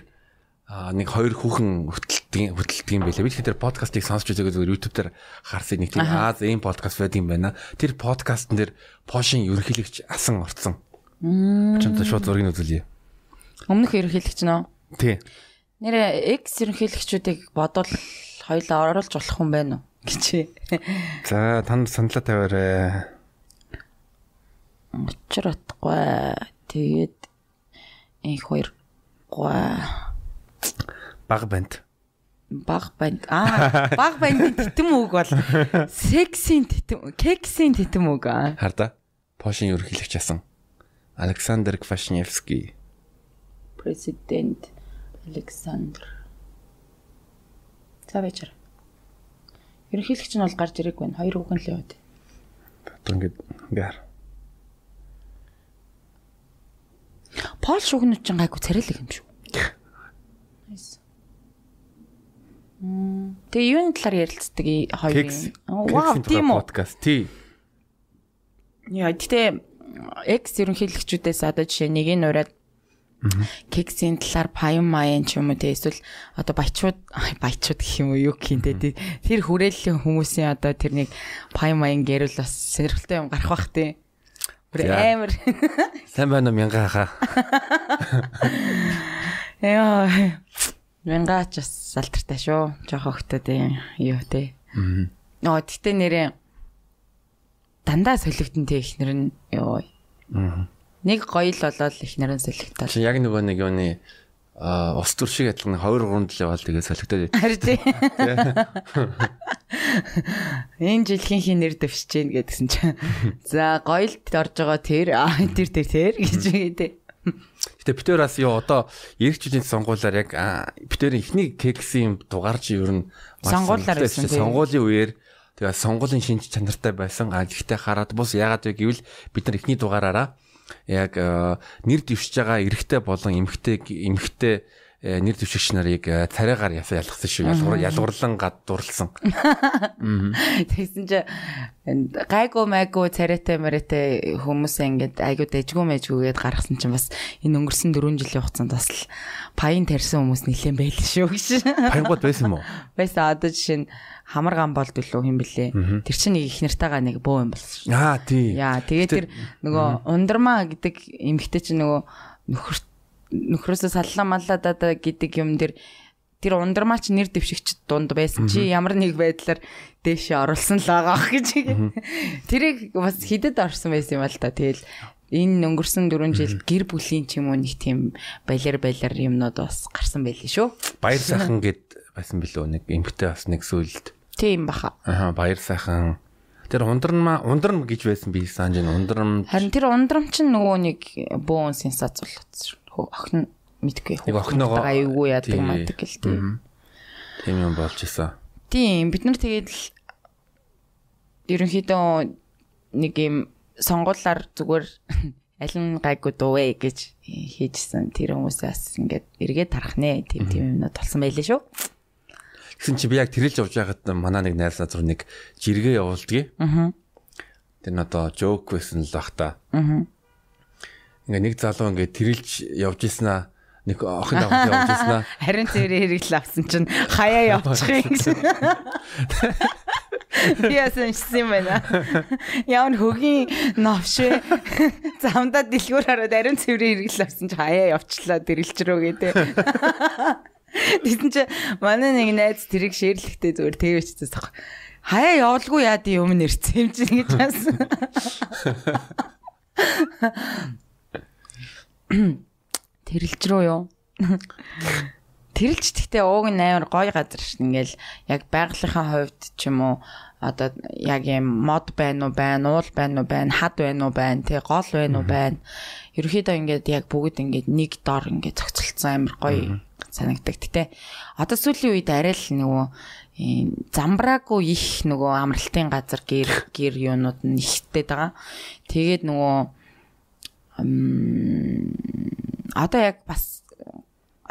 Speaker 1: нэг хоёр хүүхэн хөтэлдэг хөтэлдэг юм байлаа. Би тэгэхээр подкастыг сонсч үзээгүй зүгээр YouTube дээр харсан нэг тийм аа ийм подкаст байд юм байна. Тэр подкастн дээр пошин ерөнхийлөгч асан орцсон. Чамтай шууд зургийг үзүүлье.
Speaker 2: Өмнөх ерөнхийлөгч нөө.
Speaker 1: Тий.
Speaker 2: Нэрэ X ерөнхийлөгчүүдийг бодвол хоёлаа оруулж болох юм байна уу? гэж.
Speaker 1: За танд саналаа тавиарай.
Speaker 2: Учир утгагүй. Тэгээд их хоёр гоо
Speaker 1: баг банд.
Speaker 2: баг банд аа баг бандын титэм үг бол сексийн титэм кексийн титэм үг аа
Speaker 1: Харда. Пошин ерөнхийлөгч асан. Александр Квашневский.
Speaker 2: президент Александр За вечер. Ерөнхийлөгч нь бол гарч ирээгүй байна. Хоёр хүүхэн л яваад.
Speaker 1: Одоо ингээд ингээд
Speaker 2: Пол шүүгнүүд чинь гайгүй царайлаг юм шүү. Nice. Мм. Тэгээ юуны талаар ярилцдаг и хоёр
Speaker 1: Кекс.
Speaker 2: юм. Вау, тийм үү.
Speaker 1: подкаст тий.
Speaker 2: Яа, гэтээ экс ерөнхийлөгчүүдээс одоо жишээ нэг нь ураад кексийн талаар паян маян ч юм уу те эсвэл одоо баячууд баячууд гэх юм уу юу гэх юм те тэр хүрээллийн хүмүүсийн одоо тэрнийг паян маян гэрэл бас сэрхэлтэй юм гарах бах те. Бүр амар.
Speaker 1: Сайн байна уу мянга хаа.
Speaker 2: яа мянгаач бас алдартай шүү. Жоох хөхтөд юу те. Нөө гэтээ нэрээ дандаа солигдсон те ихнэр нь. Ёо нэг гоё л болоод ихнэр нь солигдтал
Speaker 1: Чи яг нөгөө нэг юуны а ус төр шиг адилхан 2 3 л яваал тэгээ солигдоод
Speaker 2: Харин тий. Энэ жилхийн хин нэр дэвшиж гин гэдгсэн чинь. За гоёлд орж байгаа тэр тэр тэр тэр гэж үгтэй.
Speaker 1: Гэтэ битээр бас юу одоо эрх жилийн сонгуулиар яг битээр ихний кексийн дугаарч ер нь
Speaker 2: Сонгуулиар байсан, тий.
Speaker 1: сонгуулийн үеэр тэгээ сонгуулийн шинж чанартай байсан. А гэхдээ хараад бус яагаад вэ гэвэл бид нар ихний дугаараараа яг а, нэр дэвшиж байгаа эрэгтэй болон эмэгтэй эмэгтэй э, нэр дэвшигч нарыг э, царайгаар ялгсан шүү. Ялгуур ялгуурлан гадуурлсан.
Speaker 2: Тэгсэн чи гайгүй майгүй царайтай мэрэтэй хүмүүсээ ингээд айгуу дэжгүй мэжгүйгээд гаргасан чинь бас энэ өнгөрсөн 4 жилийн хугацаанд бас л паян тарьсан хүмүүс нэлээд байлаа шүү гэж.
Speaker 1: Пангууд байсан юм уу?
Speaker 2: Байсан одоо жишээ нь хамар гам болд үлээ юм бэлээ. Тэр чинь нэг их нартайгаа нэг бөө юм болсон шүү.
Speaker 1: Аа тий.
Speaker 2: Яа, тэгээ тэр нөгөө ундрмаа гэдэг эмгтэй чинь нөгөө нөхөр нөхрөөсөө саллаа маллаа даа гэдэг юм дэр тэр ундрмаа чи нэр дэвшигч дунд байсан чи ямар нэг байдлаар дээшээ оруулсан л байгаа ах гэж. Тэрийг бас хидэд орсон байсан юм л та. Тэгэл энэ өнгөрсөн 4 жил гэр бүлийн ч юм уу нэг тийм балер балер юмнууд бас гарсан байлээ шүү.
Speaker 1: Баяр сайхан гэд байсан билүү нэг эмгтэй бас нэг сүйлд.
Speaker 2: Тийм баха.
Speaker 1: Аа баяр сайхан. Тэр ундрам ундрам гэж байсан би санаж байна. Ундрам
Speaker 2: Харин тэр ундрам чинь нөгөө нэг бөөн сенсац болчихсон. Охин мэдгүй.
Speaker 1: Нэг охиноогоо-
Speaker 2: аюугүй яадаг мадаг гэл тийм.
Speaker 1: тийм юм болж исэн.
Speaker 2: Тийм бид нар тэгээд л ерөнхийдөө нэг юм сонгуулаар зүгээр аль нь гайгүй дууэ гэж хийжсэн тэр хүмүүсээс ингээд эргээд тарах нэ тийм тийм юмнууд болсон байлээ шүү.
Speaker 1: Гэсэн чи би яг тэрэлж явж байгаад манай нэг найз руу нэг жиргээ явуулдгийг.
Speaker 2: Аа.
Speaker 1: Тэр нь одоо жоок байсан л бах та.
Speaker 2: Аа.
Speaker 1: Ингээ нэг залуу ингээ тэрэлж явж исэн аа нэг охин давж явж исэн аа.
Speaker 2: Харин тэр хэрэгл авсан чинь хаяа явчих юм гэсэн. Яасан юм байна. Яавн хөгийн новшээ замдаа дэлгүүр хараад ариун цэврийн хэрэгл авсан чинь хаяа явчлаа дэрэлч рүү гэдэг. Тэгсэн чи манай нэг найз тэрийг шээрлэхдээ зүгээр тэвэчсэн баг. Хаяа явуулгүй яа ди юм нэрцэн юм чинь гэж басан. Тэрэлж рүү юу? Тэрэлж гэхдээ ууг нь амар гоё газар шин ингээл яг байгалийнхаа хувьд ч юм уу одоо яг юм мод байна уу байна уул байна уу байна хад байна уу байна тий гол байна уу байна ерөөхдөө ингээд яг бүгд ингээд нэг дор ингээд зохицолцсон амар гоё санагдаг тий одоо сүүлийн үед арай л нөгөө ийм замбраагүй их нөгөө амралтын газар гэр гэр юунууд нь ихтэй байгаа тэгээд нөгөө одоо яг бас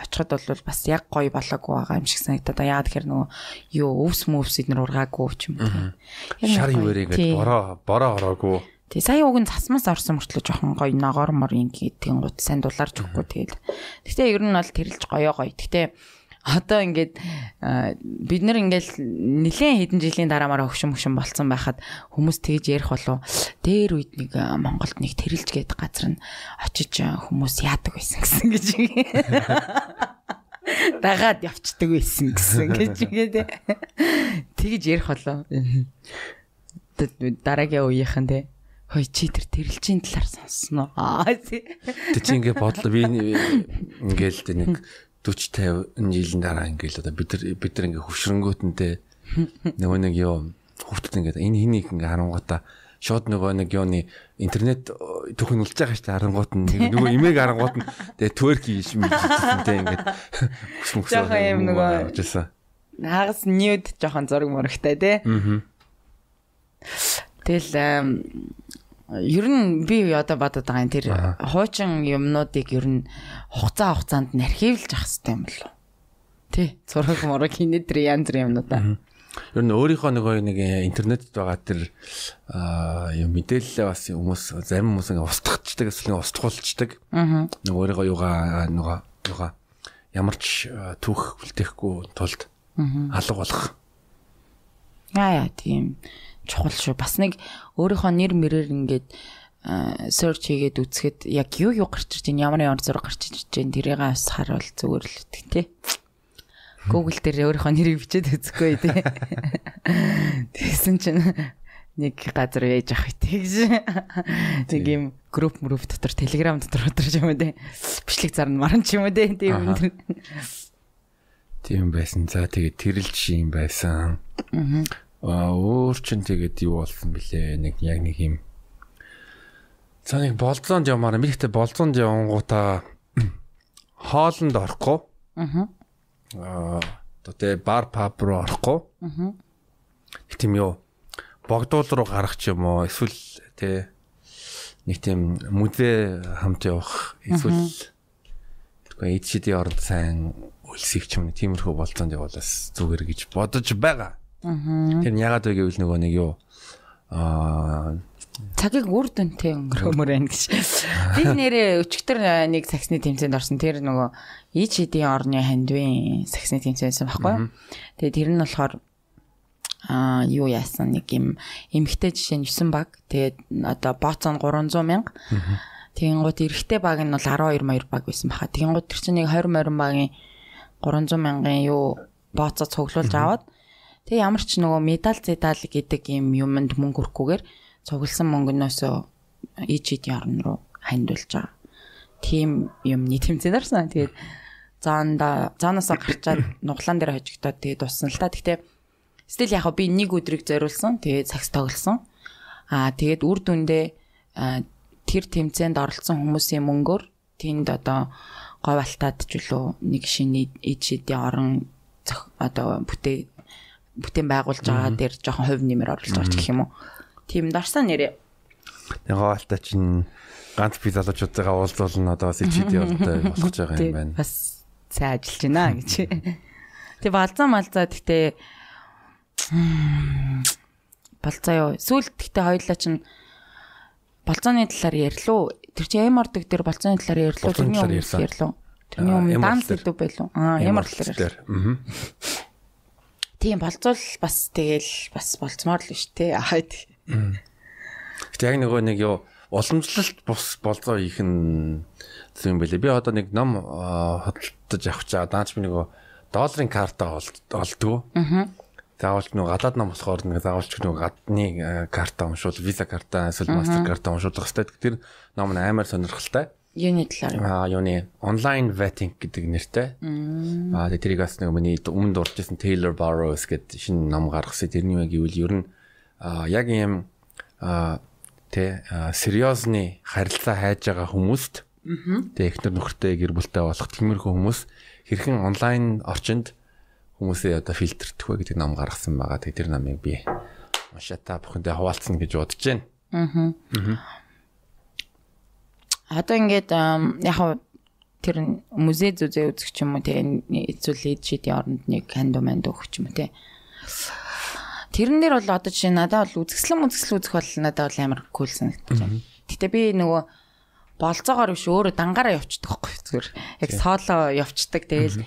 Speaker 2: очиход бол бас яг гоё болоогүй байгаа юм шиг санагдаад байна. Яагаад тэгэхээр нөгөө юу өвс мөвс эднэр ургаагүй ч юм уу. Яг
Speaker 1: Шар
Speaker 2: Тий.
Speaker 1: ингээ бороо бороо ороогүй.
Speaker 2: Тий сая уг нь цасмаас орсон мөртлөө жоохон гоё ногоор мор ингэдэг гут сайн дулаарч өгөхгүй тэгэл. Гэтэ ер нь бол тэрэлж гоё гоё. Гэтэ одоо ингээд бид нар ингээд нэлээд хэдэн жилийн дараа мараа хөвшин хөвшин болцсон байхад хүмүүс тэгж ярих болов. Дээр үед нэг Монголд нэг тэрэлж гээд газар нь очиж хүмүүс яадаг байсан гэсэн гэж дагаад явцдаг байсан гэсэн гэж үгээд тэгж ярих болов. Дараагийн үеийнхэн те хой чи тэр тэрэлжийн талаар сонссноо.
Speaker 1: Тэг чи ингээ бодлоо би ингээл тэ нэг 40 50 жилийн дараа ингээл одоо бид нар бид нар ингээ хөвшрөнгөтөнтэй нөгөө нэг юу хүүхдэд ингээд энэ хэнийг ингээ харангуйта шууд нөгөө нэг юуны интернет түүхэн үлж байгаа шүү дээ харангуут нь нөгөө имийг харангуут нь тэгээ тwerk хийж мэдчихсэнтэй ингээд
Speaker 2: Жохон юм нөгөө. Хагас ньюд жоохон зураг мөрөгтэй тий. Тэгэл ер нь би одоо бодод байгаа юм тэр
Speaker 1: Аа.
Speaker 2: хуучин юмнуудыг ер нь хугацаа хугацаанд нь архивлж авах хэрэгтэй юм болов. Тий. Зураг мураг хинэ тэр янз бүрийн юмнуудаа.
Speaker 1: Ер нь өөрийнхөө нөгөө нэг интернетэд байгаа тэр аа юм мэдээлэлээ бас хүмүүс зарим хүмүүс ингээ устгахчдаг эсвэл устгуулцдаг.
Speaker 2: Аа.
Speaker 1: Нөгөө өөрийнхөө юугаа нөгөө юугаа ямар ч аа, түүх үлдээхгүй тулд алга болох.
Speaker 2: Яа яа тийм чухал шүү. Бас нэг өөрийнхөө нэр мэрээр ингээд search хийгээд үзэхэд яг юу юу гарч ирж байна, ямар ямар зураг гарч ирж байна тэрийг бас харуул зүгээр л ütг тий. Google дээр өөрийнхөө нэрийг бичээд үзэхгүй тий. Тэгсэн чинь нэг газар яаж авах гэж. Тэг юм групп мөрөв дотор Telegram дотор өдрч юм тий. Бичлэг зарна маран ч юм уу тий. Тийм юм тэр.
Speaker 1: Тийм байсан. За тэгээд тэрэлж юм байсан. Аа өөр чин тэгээд юу болсон бэлээ? Нэг яг нэг юм. За нэг болзоонд явмаар мэдээтэй болзоонд явангуудаа хоолнд орохгүй.
Speaker 2: Аа.
Speaker 1: Одоо тэ бар паб руу орохгүй. Аа. Тийм юу? Богдуул руу гарах ч юм уу? Эсвэл тэ нэг тийм музей хамт явах эсвэл тэгвэл эдшидийн оронд сайн үлсэх ч юм уу тиймэрхүү болцоонд явуулаас зүгээр гэж бодож байгаа. Тэр нь ягаад вэ гэвэл нөгөө нэг юу аа
Speaker 2: цагийг үр дүнтэй өнгөрөхмөр байна гэж. Би нэрээ өчигдөр нэг саксны тэмцээнд орсон. Тэр нөгөө ич хэдийн орны хандвын саксны тэмцээнсэн байхгүй. Тэгээ тэр нь болохоор а юу яасан нэг юм эмхтэй жишээ нь 9 баг. Тэгээд одоо бооцон 300 мянга. Тэгэнгүүт эрэгтэй баг нь бол 12 маяр баг байсан баха. Тэгэнгүүт тэр чинь нэг 20 морин багийн 300 мянган юу бооцоо цуглуулж аваад mm -hmm тэг ямар ч нөгөө медаль зедал гэдэг юм юмд мөнгө өрөхгүйгээр цугласан мөнгнөөсөө ичид ярн руу хандуулж байгаа. Тим юмны тэмцээн дарсан. Тэгээд заанда заанаасаа гарчаад нуглаан дээр хожигдоод тэгээд дуссан л та. Гэхдээ стил яг би нэг өдрийг зориулсан. Тэгээд цагс тоглосон. Аа тэгээд үр дүндээ тэр тэмцээнд оролцсон хүмүүсийн мөнгөөр тэнд одоо говалтаад ч үлээ нэг шинэ ичидийн орон одоо бүтээ бүтээн байгуулж байгаа дээр жоохон хувь нэмэр оруулж байгаа ч гэх юм уу. Тийм дарсан нэрээ.
Speaker 1: яг гаалта чинь ганц би залуучуудаа уулзуулна одоо бас ичидийн ордтой болох байгаа юм байна.
Speaker 2: Бас сайн ажиллаж байна гэж. Тэг балзаа малзаа гэхдээ балзаа юу. Сүүлд гэхдээ хоёлаа чинь болцооны талаар ярьлуу. Тэр чи ямардаг дээр болцооны талаар.
Speaker 1: Болцооны
Speaker 2: Тэрний өмнө ярьлуу. Тэрний өмнө
Speaker 1: ямар
Speaker 2: данс гэдэг байлуу. Аа ямар талаар ярьлаа.
Speaker 1: Аа.
Speaker 2: Тийм болцоол бас тэгэл бас болцмоор л шүү дээ. Аа тийм.
Speaker 1: Гэтэ яг нөгөө нэг юу уламжлалт бус болзоо их нь юм бэлээ. Би одоо нэг ном хөдөлтөж авах чаа. Даач би нөгөө долларын карта олдгоо. Аа. Заавалч нөгөө гадаад ном болохоор нэг заавалч нөгөө гадны карта уншуул, виза карта, эсвэл мастер карта уншуулах хэрэгтэй. Тэр ном нь амар сонирхолтой.
Speaker 2: Юуны талаар.
Speaker 1: Аа юуны онлайн vetting гэдэг нэртэй. Аа тэрийг бас нэг миний өмнө дуржсэн Taylor Burrows гэдэг шинэ ном гаргасан. Тэрний яг гэвэл ер нь аа яг юм аа тэ сериозны харилцаа хайж байгаа хүмүүст тэгээ эхнэр нөхөртэй гэр бүлтэй болох тиймэрхүү хүмүүс хэрхэн онлайн орчинд хүмүүсээ одоо фильтрдэх вэ гэдэг ном гаргасан байгаа. Тэр намыг би уншаа та бүхэндээ хуваалцсан гэж бодож байна.
Speaker 2: Одоо ингээд яг хав тэр музей зүзээ үзэх ч юм уу те эсвэл эдшидийн оронд нэг хандуу манд өгөх ч юм уу те. Тэрэн дээр бол одоо жишээ надад бол үзэсгэлэн үзэсгэл үзэх бол надад бол амар кул санагдаж байна. Гэтэ би нөгөө болцоогоор биш өөрөө дангаараа явчихдаг байхгүй зүгээр. Яг сооло явчихдаг. Тэгэл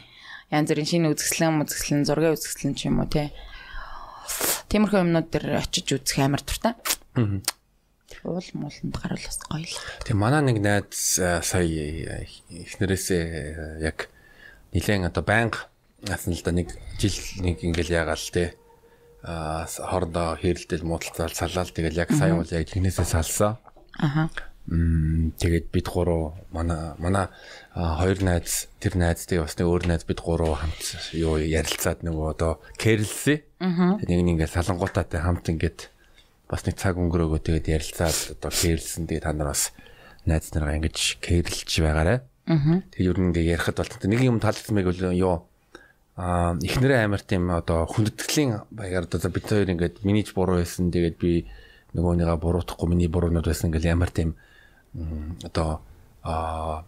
Speaker 2: янз бүрийн шинэ үзэсгэлэн үзэсгэлэн зургийн үзэсгэлэн ч юм уу те. Тиймэрхүү юмнууд дээр очиж үзэх амар туртай. Уул мууланд гарвал бас гоё л.
Speaker 1: Тэгээ манай нэг найз э, сая э, эхнэрээсээ э, яг нилээн одоо байнга насан л да нэг жил нэг ингээл ягаал те а хоорондоо хэрэлдэл муудалцал салаал тэгэл яг сая бол яг тэрнээсээ салсан.
Speaker 2: Аха.
Speaker 1: Мм тэгээд бид гурав манай манай хоёр найз тэр найзтай бас нэг өөр найз бид гурав хамт юу ярилцаад нөгөө одоо кэрлси. Нэг нэг ингээд салангуутаатай хамт ингээд бас нэг цаг өнгөрөөгөө тэгээд ярилцаад одоо кэрлсэн тэгээд та нар бас найз нараа ингэж кэрлж байгаарэ. Тэгээд ер нь ингээд ярихад бол нэг юм таалагдсан байг бол юу а эхнэрээ амар тийм одоо хүндэтгэлийн баягаар одоо бид хоёр ингээд минийч буруу байсан тэгээд би нөгөөнийгаа буруутахгүй миний буруунууд байсан ингээл ямар тийм одоо а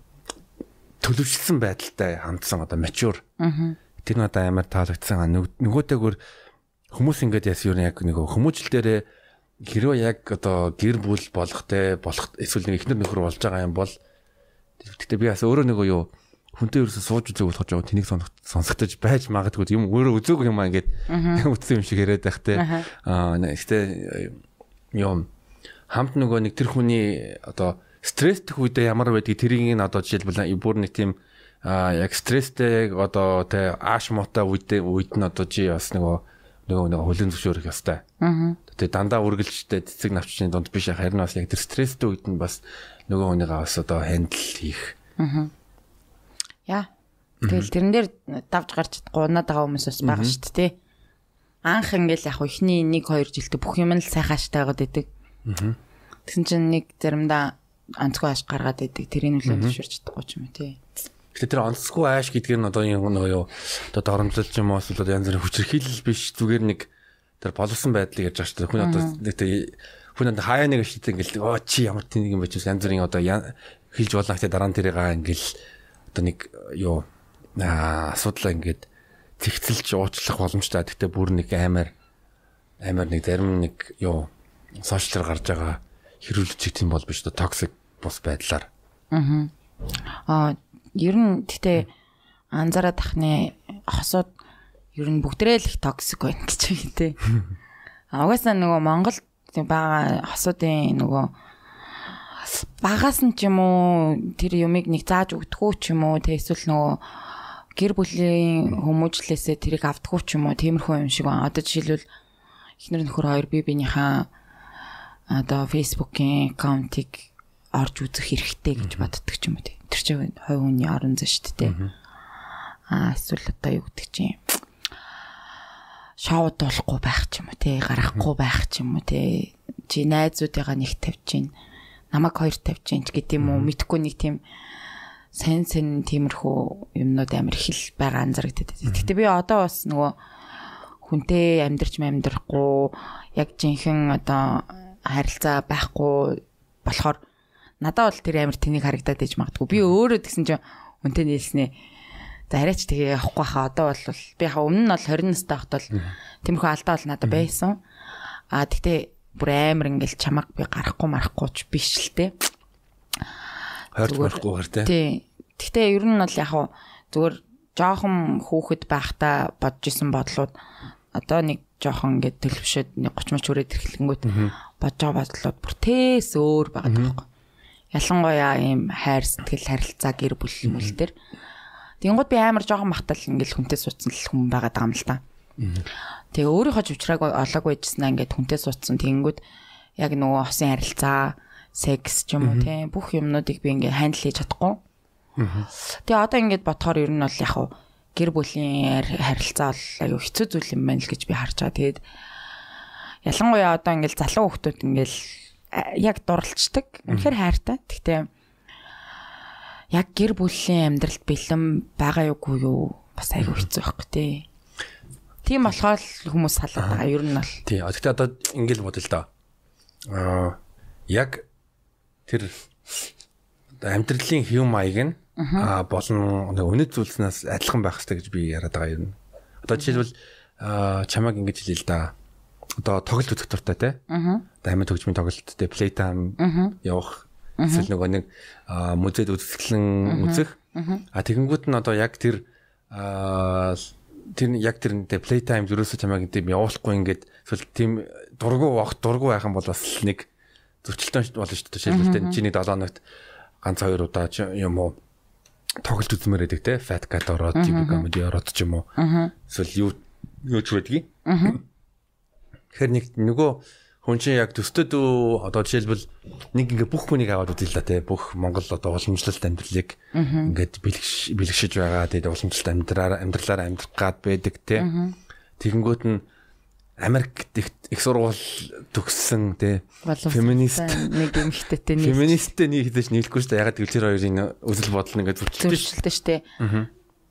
Speaker 1: төлөвшсөн байдалтай хандсан одоо mature. Тэр надад амар таалагдсан. Нөгөөтэйгөр хүмүүс ингээд яс юу яг нэг хүмүүжил дээрээ хэрвээ яг одоо гэр бүл болохтэй болох эсвэл нэг ихнэр нөхөр болж байгаа юм бол гэхдээ би бас өөрөө нэг юу хүнтэй ерөөсө сууж үзег болох жоо тэнийг сонсогдож байж магадгүй юм өөрөө үзөөг юм аа ингээд үтсэн юм шиг яриад байх те аа гэхдээ юм хамт нөгөө нэг тэр хүний одоо стресстэй үедээ ямар байдгийг тэрийг нь одоо жишээлбэл бүр нэг тийм а яг стресстэй яг одоо тэ ааш мотой үед үед нь одоо чи бас нөгөө нөгөө нөгөө хөлийн зөвшөөрөх ёстой. Аа. Тэгээ дандаа үргэлжтэй цэцэг навчны дунд биш харин бас яг тэр стресстэй үед нь бас нөгөө хүнийгээ бас одоо хандл хийх.
Speaker 2: Аа. Яа. Тэгэл тэрэн дээр давж гарч гунаад байгаа хүмүүс бас байгаа шүү дээ, тий. Анх ингээл яг ихний 1 2 жилдээ бүх юм л сайхааштай байгаад идэг. Аа. Тэгсэн чинь нэг заримдаа онцгой ааш гаргаад идэг тэрийг нөлөө зөвшөөрч чадахгүй ч юм уу тий.
Speaker 1: Гэтэ тэр онцгой ааш гэдгээр нь одоо юм нөгөө юу одоо доромжлж юм уу эсвэл янз бүрийн хүчрхийлэл биш зүгээр нэг тэр болсон байдлыг ярьж байгаа шүү дээ. Хүн одоо нэг хүн одоо хаяа нэг шийдэ ингээл оо чи ямар тэнэг юм бэ чи янз бүрийн одоо хэлж болно гэхдээ дараа нь тэрийг ингээл одоо нэг юу асуудлаа ингээд зэгцэлж уучлах боломжтой. Гэхдээ бүр нэг амар амар нэг зарим нэг юу сошиалэр гарч байгаа хэрүүлж тийм бол биш дээ токсик бус байдлаар.
Speaker 2: Аа. Аа ер нь гэтээ анзаараад тахны хосууд ер нь бүгдрээ л их токсик байна гэж байна тий. А угаасаа нөгөө Монгол байгаа хосуудын нөгөө багаас нь ч юм уу тэр юмыг нэг зааж өгдөггүй ч юм уу тий эсвэл нөгөө гэр бүлийн хүмүүжлээсээ тэрийг автгүй ч юм уу тиймэрхүү юм шиг байна. Одоо жишээлбэл эхнэр нөхөр хоёр бие биенийхээ одоо Facebook-ийн аккаунтыг орж үзэх хэрэгтэй гэж боддог ч юм уу тий. Тэр чинь хувь хүний орон зай шүү дээ. Аа эсвэл одоо юу гэдэг чинь шоуд болохгүй байх ч юм уу тий гарахгүй байх ч юм уу тий чи найзуудыгаа нэг тавьж чинь намайг хоёр тавьж чинь гэдэг юм уу мэдхгүй нэг тийм сайн сайн тиймэрхүү юмнууд амар их л байгаа анзаарэгдэв. Гэтэ би одоо бас нөгөө хүнтэй амьдрч амьдрахгүй яг жинхэнэ одоо харилцаа байхгүй болохоор надад бол тэр амар тэнийг харагдаад иж магадгүй. Би өөрөө тэгсэн чинь үнтэй нийлснэ. За арайч тэгээ явахгүй хаа одоо бол би хаа өмнө нь бол 20 настай байхад бол тиймэрхүү алдаа бол надад байсан. А тэгтээ бүр амар ингээл чамаг би гарахгүй марахгүй ч биш л те.
Speaker 1: Хойрч барахгүй хэр те.
Speaker 2: Тий. Тэгтээ ер нь бол яг хаа зүгээр жоохон хүүхэд байхдаа бодож исэн бодлууд одоо нэг жоохон ингээд төлөвшөд нэг 30 мөч хүрээд ирэхлэнгүүт бодож байгаа бодлоод бүр тээс өөр байгаа байхгүй. Ялангуяа ийм хайр сэтгэл харилцаа гэр бүл мүл төр. Тэнгууд би амар жоохон махтал ингээл хүнтэй суудсан л хүн байгаа даа юм л та. Тэгээ өөрийнхөө живчрааг олоогүй байжснаа ингээд хүнтэй суудсан тэнгүүд яг нөгөө хосын харилцаа, секс ч юм уу тийм бүх юмнуудыг би ингээд хандл хийж чадахгүй. Тэгээ одоо ингээд бодохоор ер нь бол яг хав гэр бүлийн харилцаа бол аюу хэцүү зүйл юм байна л гэж би харж байгаа. Тэгээд ялангуяа одоо ингээл залуу хүмүүс ингээл яг дурлцдаг. Үнэхээр хайртай. Гэхдээ яг гэр бүлийн амьдралд бэлэн байгаа юугүй юу бас аюу хэцүү байхгүй тий. Тийм болохоор хүмүүс салаад байгаа ер нь бол.
Speaker 1: Тий. Гэхдээ одоо ингээл бодъё л доо. Аа яг тэр амьдралын хэв маяг нь а болон өнөд зүйлснээс адилхан байх хэрэгтэй гэж би яриад байгаа юм. Одоо жишээлбэл чамаг ингэж хэлээ л да. Одоо тоглолт үзэх дуртай те. Одоо амьд хөгжмийн тоглолт те playtime явах эсвэл нөгөө нэг музейд үзэсгэлэн үзэх. А тэгэнгүүт нь одоо яг тэр тэр яг тэр нэ playtime ерөөсөө чамайг тийм явуулахгүй ингээд эсвэл тийм дургу вахт дургу байх юм бол бас нэг зөрчилтөө болно шүү дээ. Жишээлбэл чиний 7 хоногт ганц хоёр удаа юм уу тоглолт үзмээр байдаг те. Fat cat ороод TV comedy ороод ч юм уу. Эсвэл юу юу ч байдгийг тэгэхээр нэг нөгөө Хүн чинь яг төсtöд үү одоо жишээлбэл нэг ингээ бүх хүнийг аваад үзье л да тий бүх Монгол одоо уламжлалт амьдралыг ингээд бэлгш бэлгшиж байгаа. Тий уламжлалт амьдралаар амьдралаар амьдрах гад байдаг тий тэгэнгүүт нь Америк их сургууль төгссөн тий феминист.
Speaker 2: нэг эмэгтэйтэй нэг
Speaker 1: феминисттэй нэг хэлж нийлэхгүй шүү дээ. Ягаад гэвэл тэр хоёрын үзэл бодол ингээд
Speaker 2: зөрчилдөө шүү дээ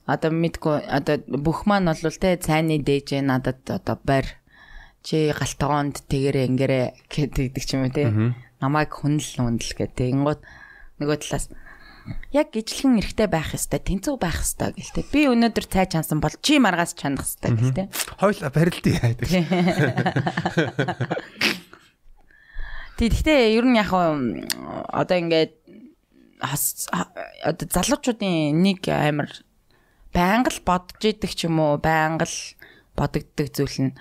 Speaker 2: одоо мэдгүй одоо бүх маань бол тий цайны дээж надад одоо байр чи галтгоонд тэгэрэ ингэрэ гэдэг ч юм уу те намайг хүнл хүнл гэдэг. Ингууд нөгөө талаас яг ижлэгэн эрэхтэй байх хэвээр тэнцүү байх хэвээр гэлтэй. Би өнөөдөр цай чансан бол чи маргаас чанах хэвээр гэлтэй.
Speaker 1: Хойл барилдъя гэдэг.
Speaker 2: Тэгэхдээ ер нь яг одоо ингээд одоо залуучуудын нэг амар байнга л бодож идэг ч юм уу байнга л бодогддог зүйл нь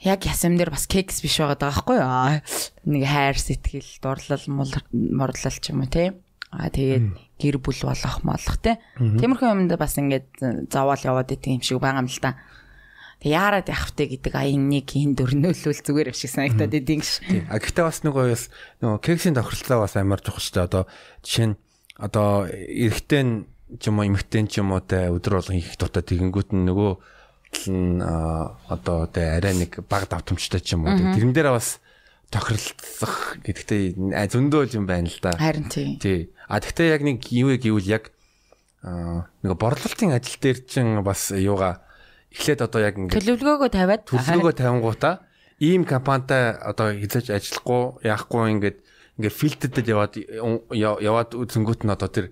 Speaker 2: яг ясам дээр бас кекс биш байгаа байхгүй юу. Нэг хайр сэтгэл, дурлал, морлол ч юм уу те. Аа тэгээд гэр бүл болох молох те. Тиймэрхүү юмд бас ингээд заваал яваад идэг юм шиг байгаа юм л та. Тэг яарад явах вэ гэдэг аян нэг хин дөрнөөлөл зүгээр шиг санагдаад идэв ш.
Speaker 1: А гэхдээ бас нөгөө бас нөгөө кексийн тохирлоо бас амар чухал ч одоо жишээ нь одоо эрэгтэй ч юм уу эмэгтэй ч юм уу те өдөр болгон хийх дутаа тэгэнгүүт нь нөгөө нь одоо тэ арай нэг баг давтамжтай ч юм уу тэрэн дээр бас тохиролцох гэдэгтэй зөндөө юм байна л да.
Speaker 2: Харин тий.
Speaker 1: Тий. А тэгтээ яг нэг юу гэвэл яг нэг борлуулалтын ажил дээр чинь бас юугаа эхлээд одоо яг
Speaker 2: ингэ төлөвлөгөөгөө тавиад
Speaker 1: төлөвлөгөө тавингуудаа ийм компанитай одоо хязгаарч ажиллахгүй яахгүй ингээд ингээд фильтрдэд яваад яваад үзэнгүүт нь одоо тэр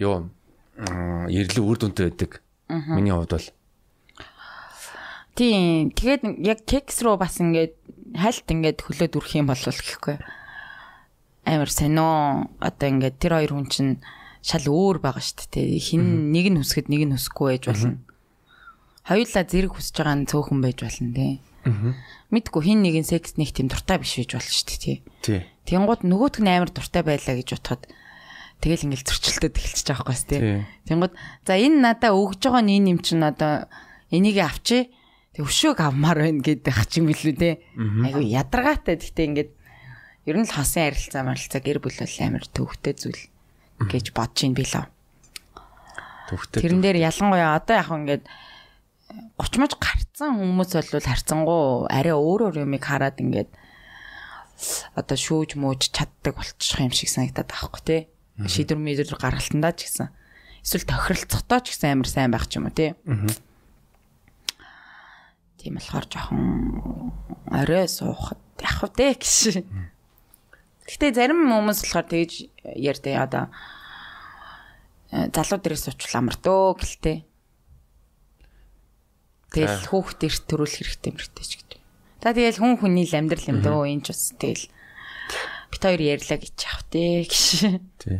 Speaker 1: юу эрэлэг үр дүнтэй байдаг. Миний хувьд бол
Speaker 2: Тийм. Тэгээд яг кекс руу бас ингээд хальт ингээд хөлөөд үрэх юм болов гэхгүй. Амар сонио одоо ингээд тэр хоёр хүн чинь шал өөр байгаа шүү дээ. Хин нэг нь хүсгэд нэг нь хүсэхгүй байж болно. Хоёулаа зэрэг хүсэж байгаа нь цөөхөн байж болно тий. Мэдгүй хин нэгэн секс нэг тийм дуртай биш байж болно шүү дээ тий. Тэнгууд нөгөөтг нь амар дуртай байлаа гэж бодоход тэгэл ингээл зөрчилдөд эхэлчихэж байгаа байхгүй тий. Тэнгууд за энэ надаа өгж байгаа нь энэ юм чинь одоо энийг авчи Тэг өшөөг авмаар байна гэдэг юм билүү те. Айгу ядаргаатай. Гэхдээ ингээд ер нь л хосын харилцаа марилцаа гэр бүл бол амар төвхтэй зүйл гэж бодож ин билээ.
Speaker 1: Төвхтэй.
Speaker 2: Тэрэн дээр ялангуяа одоо яг ингээд 30 маж гарцсан хүмүүс бол харцсангуу арай өөр өөр юмыг хараад ингээд одоо шүүж мүүж чаддаг болчих юм шиг санагдаад байгаа хгүй те. Шийдвэр мэдэр гаргалтандаа ч гэсэн эсвэл тохиролцохдоо ч гэсэн амар сайн байх ч юм уу те. Аа Тийм болохоор жоохон орой суухад яг үү гэж. Гэтэ зарим хүмүүс болохоор тэгж ярьдээ одоо э, залуу дээрээс суучвал амар дөө гэлтэй. Тэгэл хүүхд эрт төрүүлэх хэрэгтэй мөртэй ч гэдэг. Та тэгэл хүн хүний л амьдрал юм дөө энэ ч бас тэгэл бит хоёр ярьлаа гэж яах вэ гэж. Тий.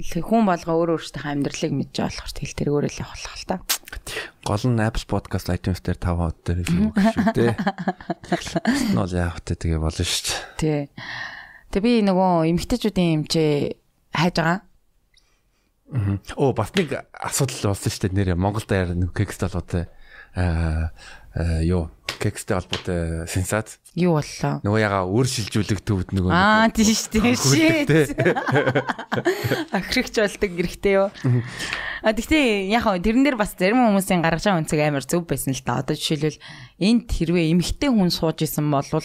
Speaker 2: Хүн болго өөр өөртөө амьдралыг мэдж байгаа болохоор тэгэл тэргөөрөө л явах л та.
Speaker 1: Гол нь Apple Podcast iTunes дээр 5 хот дээр шүү дээ. Нол яах вэ тэгээ болно шүү дээ.
Speaker 2: Тий. Тэгээ би нөгөө эмгтээчүүдийн эмчээ хайж байгаа.
Speaker 1: Оо бас нэг асуудал болсон шүү дээ нэрээ Монголд яар нэг кекст болоод аа юу кекстэй холбоотой сенсац.
Speaker 2: Юу боллоо?
Speaker 1: Нөгөө яга өөр шилжүүлэх төвд нөгөө
Speaker 2: Аа тийш тийш. Ахригч болдог гэрхтээ юу. А тэгтээ яг хаа тэрэн дээр бас зарим хүмүүсийн гаргаж байгаа үнцэг амар зөв байсан л та. Одоо жишээлбэл энд хэрвээ эмэгтэй хүн сууж исэн болвол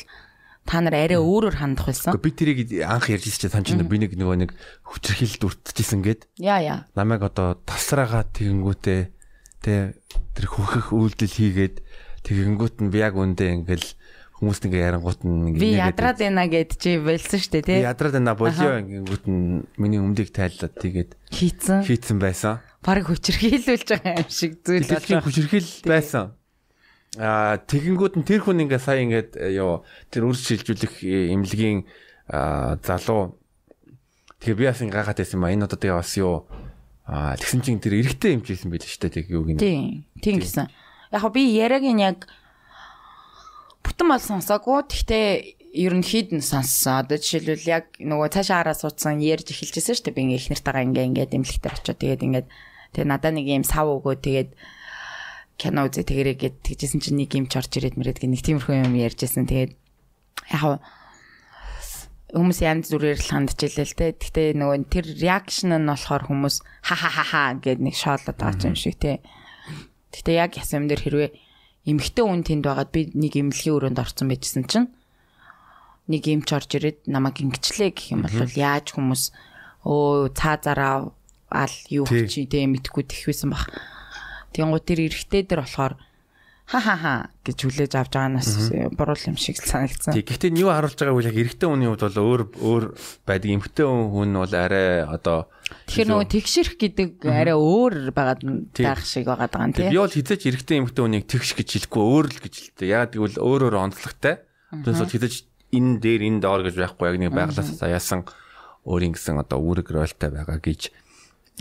Speaker 2: та нар арай өөрөөр хандах байсан.
Speaker 1: Би тэрийг анх ярьж ирсэн чинь санаж би нэг нөгөө нэг хүчрхийлд уртчихсэн гээд.
Speaker 2: Яа яа.
Speaker 1: Намайг одоо тасраагаа тэгэнгүүтээ тэ тэр хөхөх үйлдэл хийгээд тэгэнгүүт нь би яг үндэ ингээл хүмүүст ингээ ярангуут нь
Speaker 2: ингээ би ядраад байна гэд чи болсон штэ тий.
Speaker 1: Би ядраад байна болио ингэнгүүт нь миний өмдийг тайлаад тэгээд
Speaker 2: хийцэн.
Speaker 1: Хийцэн байсан.
Speaker 2: Бараг хүчрхийлүүлж байгаа юм шиг зүйл
Speaker 1: болж хүчрхийл байсан. Аа тэгэнгүүт нь тэр хүн ингээ сая ингээд ёо тэр үр шилжүүлэх эмнэлгийн залуу тэгээ би бас ингээ гахаад байсан юм а энэ одоо тэгээ бас ёо аа тэгсэн чинь тэр эрэгтэй эмчээсэн байл шүү дээ тэг юу гинэ.
Speaker 2: Тийм. Тийм гэсэн. Яг би яриагийн яг бүтэн бол сонсоогүй. Гэхдээ ерөнхийд нь сонссон. Одоо жишээлбэл яг нөгөө цаашаа хараа суудсан ярьж эхэлжсэн шүү дээ. Би ингээ их нартайгаа ингээ ингээ дэмлэгтэр очиод тэгээд ингээд тэгээ надаа нэг юм сав өгөө тэгээд кино үзээ тэгэрээ гэд тэгжсэн чинь нэг юм ч орж ирээд мэрэд нэг тиймэрхүү юм ярьжсэн. Тэгээд яг хүмүүс янз бүрээр л хандж илээ л те. Гэтэ нөгөө тэр реакшн нь болохоор хүмүүс ха ха ха ха гэд нэг шоолоод байгаа юм шиг те. Гэтэ яг ясам дээр хэрвээ эмхтэй хүн тэнд байгаад би нэг имлэгийн өрөөнд орсон байжсэн чинь нэг эмч орж ирээд намайг ингэчлээ гэх юм бол яаж хүмүүс өө цаа зараа ал юу чи тэ мэдхгүй тэхвэсэн бах. Тэнгууд тэр эрэхтэй дээр болохоор ха ха ха гэж хүлээж авч байгаанаас буруу юм шиг санагдсан.
Speaker 1: Тэг. Гэхдээ нь юу харуулж байгааг үл яг эрэгтэй хүний хувьд бол өөр өөр байдаг. Эмэгтэй хүн бол арай одоо
Speaker 2: Тэгэхээр нөгөө тэгшэрх гэдэг арай өөр байгаад байх шиг байгаад байгаа юм тийм.
Speaker 1: Би бол хизээч эрэгтэй эмэгтэй хүнийг тэгш гэж хэлэхгүй өөр л гэж хэлдэг. Яг тэгвэл өөр өөр онцлогтой. Тэрс бол хизээч энэ дээр энэ доор гэж байхгүй яг нэг байглаас заяасан өөрийн гэсэн одоо үүрэг ролтой байгаа гэж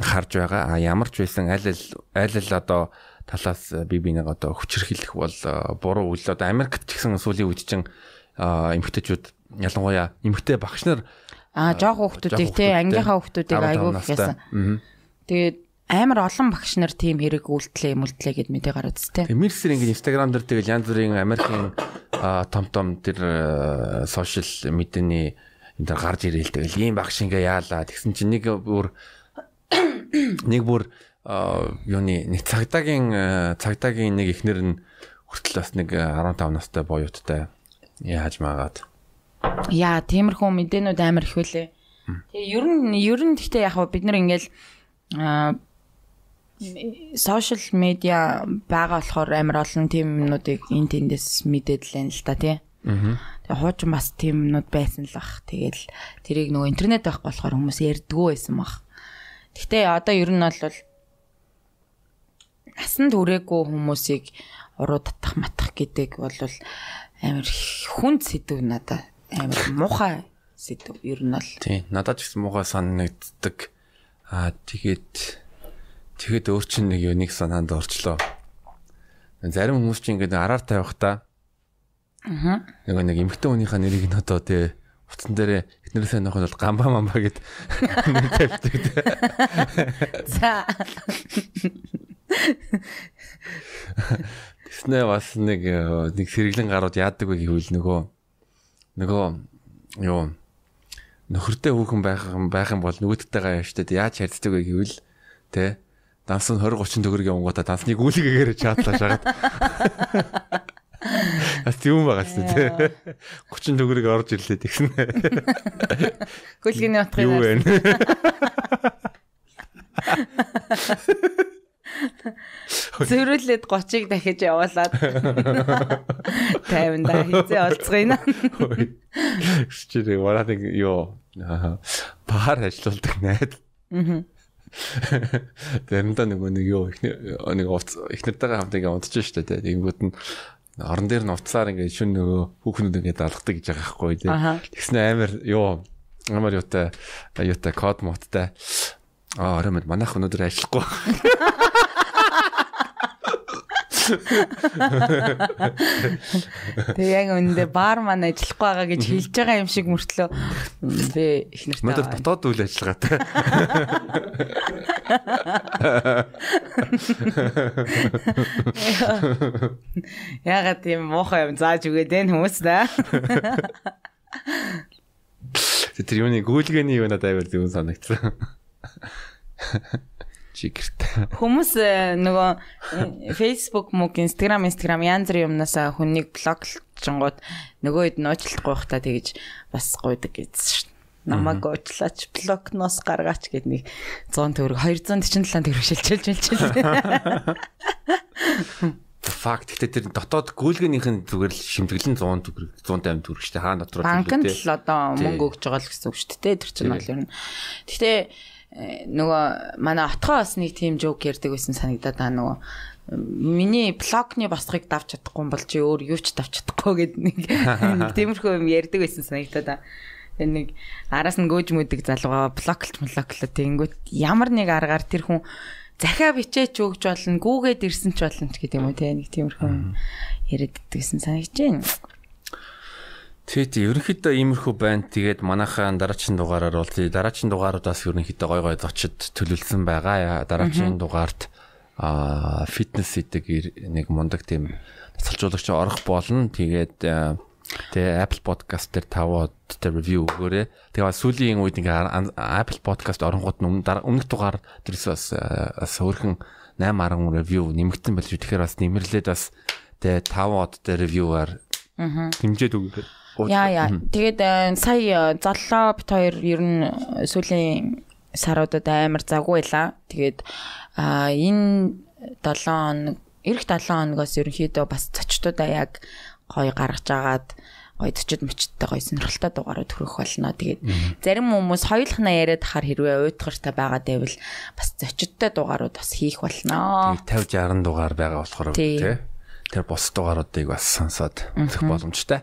Speaker 1: харж байгаа. А ямар ч байсан аль аль аль одоо талаас э, би бинийг одоо хүчрхийлэх бол э, буруу үйл одоо Америкт ч гэсэн сүүлийн үед чинь эмэгтэйчүүд ялангуяа эмэгтэй багш нар
Speaker 2: аа жоох хүүхдүүдийг те ангийнхаа хүүхдүүдийг айгүй хийсэн. Тэгээд амар олон багш нар тийм хэрэг үйлдэлээ мүлдлээ гэд мэдээ гараад тест.
Speaker 1: Мэрсэр ингээд инстаграм дээр тэгэл янз бүрийн Америкийн том том тэр сошиал мэдээний энэ дээр гарч ирэл тэгэл ийм багш ингээ яалаа тэгсэн чинь нэг бүр нэг бүр юуны нэг цагдаагийн цагдаагийн нэг ихнэр нь хүртэл бас нэг 15 настай боёоттай яаж магаад.
Speaker 2: Яа, тиймэрхүү мэдээнүүд амар их үлээ. Тэгээ ер нь ер нь гэхдээ яг бид нар ингээл сошиал медиа байгаа болохоор амар олон тийм юмнуудыг эн тэндээс мэдээд л та тий. Тэгээ хуучин бас тийм юмнууд байсан л бах. Тэгэл тэрийг нөгөө интернет байхгүй болохоор хүмүүс ярьдгүү байсан бах. Гэхдээ одоо ер нь бол насан туршаагүй хүмүүсийг уруу татах матах гэдэг бол амар хүнд сэдв надад амар муухай сэдв ер нь бол.
Speaker 1: Тийм надад ч гэсэн муухай санагддаг. Аа тэгээд тэгэхэд өөр чинь нэг нэг санаанд орчлоо. Зарим хүмүүс чинь ингээд араар тавих та. Аа. Нэг нэг эмхтэн хүнийхээ нэрийг нь одоо тий утсан дээр эхнэрээсээ нөх бол гамба мамба гэд тавьдаг. За. Тэснэ бас нэг э, нэг сэргэлэн гарууд яадаг вэ гэвэл нөгөө нөгөө юу нөхөртэй хүүхэн байх байх юм бол нөгөөдтэйгээ яаштай яаж харьцдаг вэ гэвэл тэ данс нь 20 30 төгрөгийн онгуудаа дансныг үүлгэгээр чаадлаа шагаад Бас тийм байгаа шүү дээ. 30 төгрөг орж ирлээ тэгсэн.
Speaker 2: Гүлгийн утгыг.
Speaker 1: Юу вэ?
Speaker 2: Зөрүүлээд 30-ыг дахиж явуулаад 50 да хизээ олцгоё.
Speaker 1: Чирээ вараад ёо. Баар ажилладаг найд. Аа. Заримдаа нөгөө нэг ёо нэг ихнэртэйгээ хамт ингээ унтж штэ тэ. Тэгэнгүүт нь орон дээр нь уцаар ингээ шүн нөгөө хүүхнүүд ингээ даалгадаг гэж байгаа байхгүй тий. Тэгснэ амар ёо амар юутай юутай код модтай. Аа орой мэд манайх өнөөдөр ажиллахгүй.
Speaker 2: Тэг яг үүндээ баар маань ажиллахгүй байгаа гэж хэлж байгаа юм шиг мөртлөө би их нэртэй.
Speaker 1: Мөдөр дотоод үйл ажиллагаатай.
Speaker 2: Ягаад тийм муухай юм зааж өгөөд энэ хүмүүс да.
Speaker 1: Тэр юуны гүйлгээний юу надад амар зөв санагдсан. Чигэрт.
Speaker 2: Хүмүүс э, нөгөө э, Facebook, мөг Instagram, Instagram янз бүрийн юмнаас хүнийг блоклчингууд нөгөө хэд нууцлахгүй байх та тэгэж бас гойдаг гэсэн шүү дээ. Намаг уучлаач блокноос гаргаач гэд нэг 100 төгрөг 247 төгрөг шилжүүлж байлаа.
Speaker 1: Факт. Гэхдээ тэр дотоод гүйлгэнийх нь зүгээр л шимтгэлэн 100 төгрөг 150 төгрөг штэ хаа дотроо
Speaker 2: банкнд л одоо мөнгө өгж байгаа л гэсэн үг штэ тэр чинь бол ер нь. Гэхдээ нөгөө манай отгоо бас нэг тийм жоок ярьдаг байсан санагдаад байгаа нөгөө миний блогны босхыг давж чадахгүй бол чи өөр юу ч давж чадахгүй гэд нэг тиймэрхүү юм ярьдаг байсан санагдаад байгаа. Тэгээ нэг араас нь гөөж мүдэг залууга блоклж блоклоо тэгэнгүүт ямар нэг аргаар тэр хүн захиа бичээч өгж болно гүүгээд ирсэн ч болно ч гэдэг юм уу те нэг тиймэрхүү яриад идэгсэн санагдаж байна.
Speaker 1: Тэгээд ерөнхийдөө иймэрхүү байна. Тэгээд манайхаа дараагийн дугаараар бол дараагийн дугааруудаас ерөнхийдөө гой гой зочид төлөвлөсөн байгаа. Дараагийн дугаарт а фитнес гэдэг нэг мундаг тийм тасалжуулагч орох болно. Тэгээд Тэгээ Apple Podcast дээр 5 дээр review өгөөрэй. Тэгээ сүүлийн үед ингээ Apple Podcast оронгууд нь өмнөх дугаар дээрээс бас бас өөрхөн 8 10 review нэмэгдсэн болж тэгэхээр бас нэмэрлээд бас тэгээ 5 од дээр review-аар хэмжээд өгөөрэй.
Speaker 2: Яа яа. Тэгээд сая золлоо бит хоёр ер нь сүүлийн саруудад амар заггүй байла. Тэгээд энэ 7 хоног эх 7 хоногоос ерөнхийдөө бас зочдуудаа яг гоё гаргаж агаад гоё төчд мөчттэй гоё сонирхолтой дугаарууд хүрэх болно. Тэгээд зарим хүмүүс хоёулахна яриад хахаар хэрвээ уйдгартай байгаа дэвэл бас зочдтой дугаарууд бас хийх болно.
Speaker 1: 50 60 дугаар байгаа болохоор тий. Тэр бос дугааруудыг бас сонсоод үзэх боломжтой.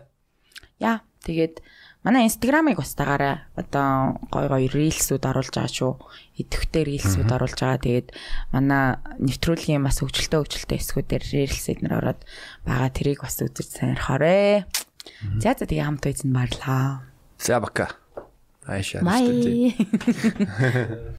Speaker 2: Яа. Тэгээд Манай инстаграмыг бас дагаарай. Одоо гой гой рилсүүд оруулж байгаа шүү. Идэвхтэй рилсүүд оруулж байгаа. Тэгээд манай нэвтрүүлгийн бас хөгжилтэй хөгжилтэй эсгүүдээр рилсэд нэр ороод байгаа. Тэрийг бас үзэж сонирхоорой. За за тэгээ хамт үйзэн баярлаа.
Speaker 1: За бака. Айша.
Speaker 2: Бай.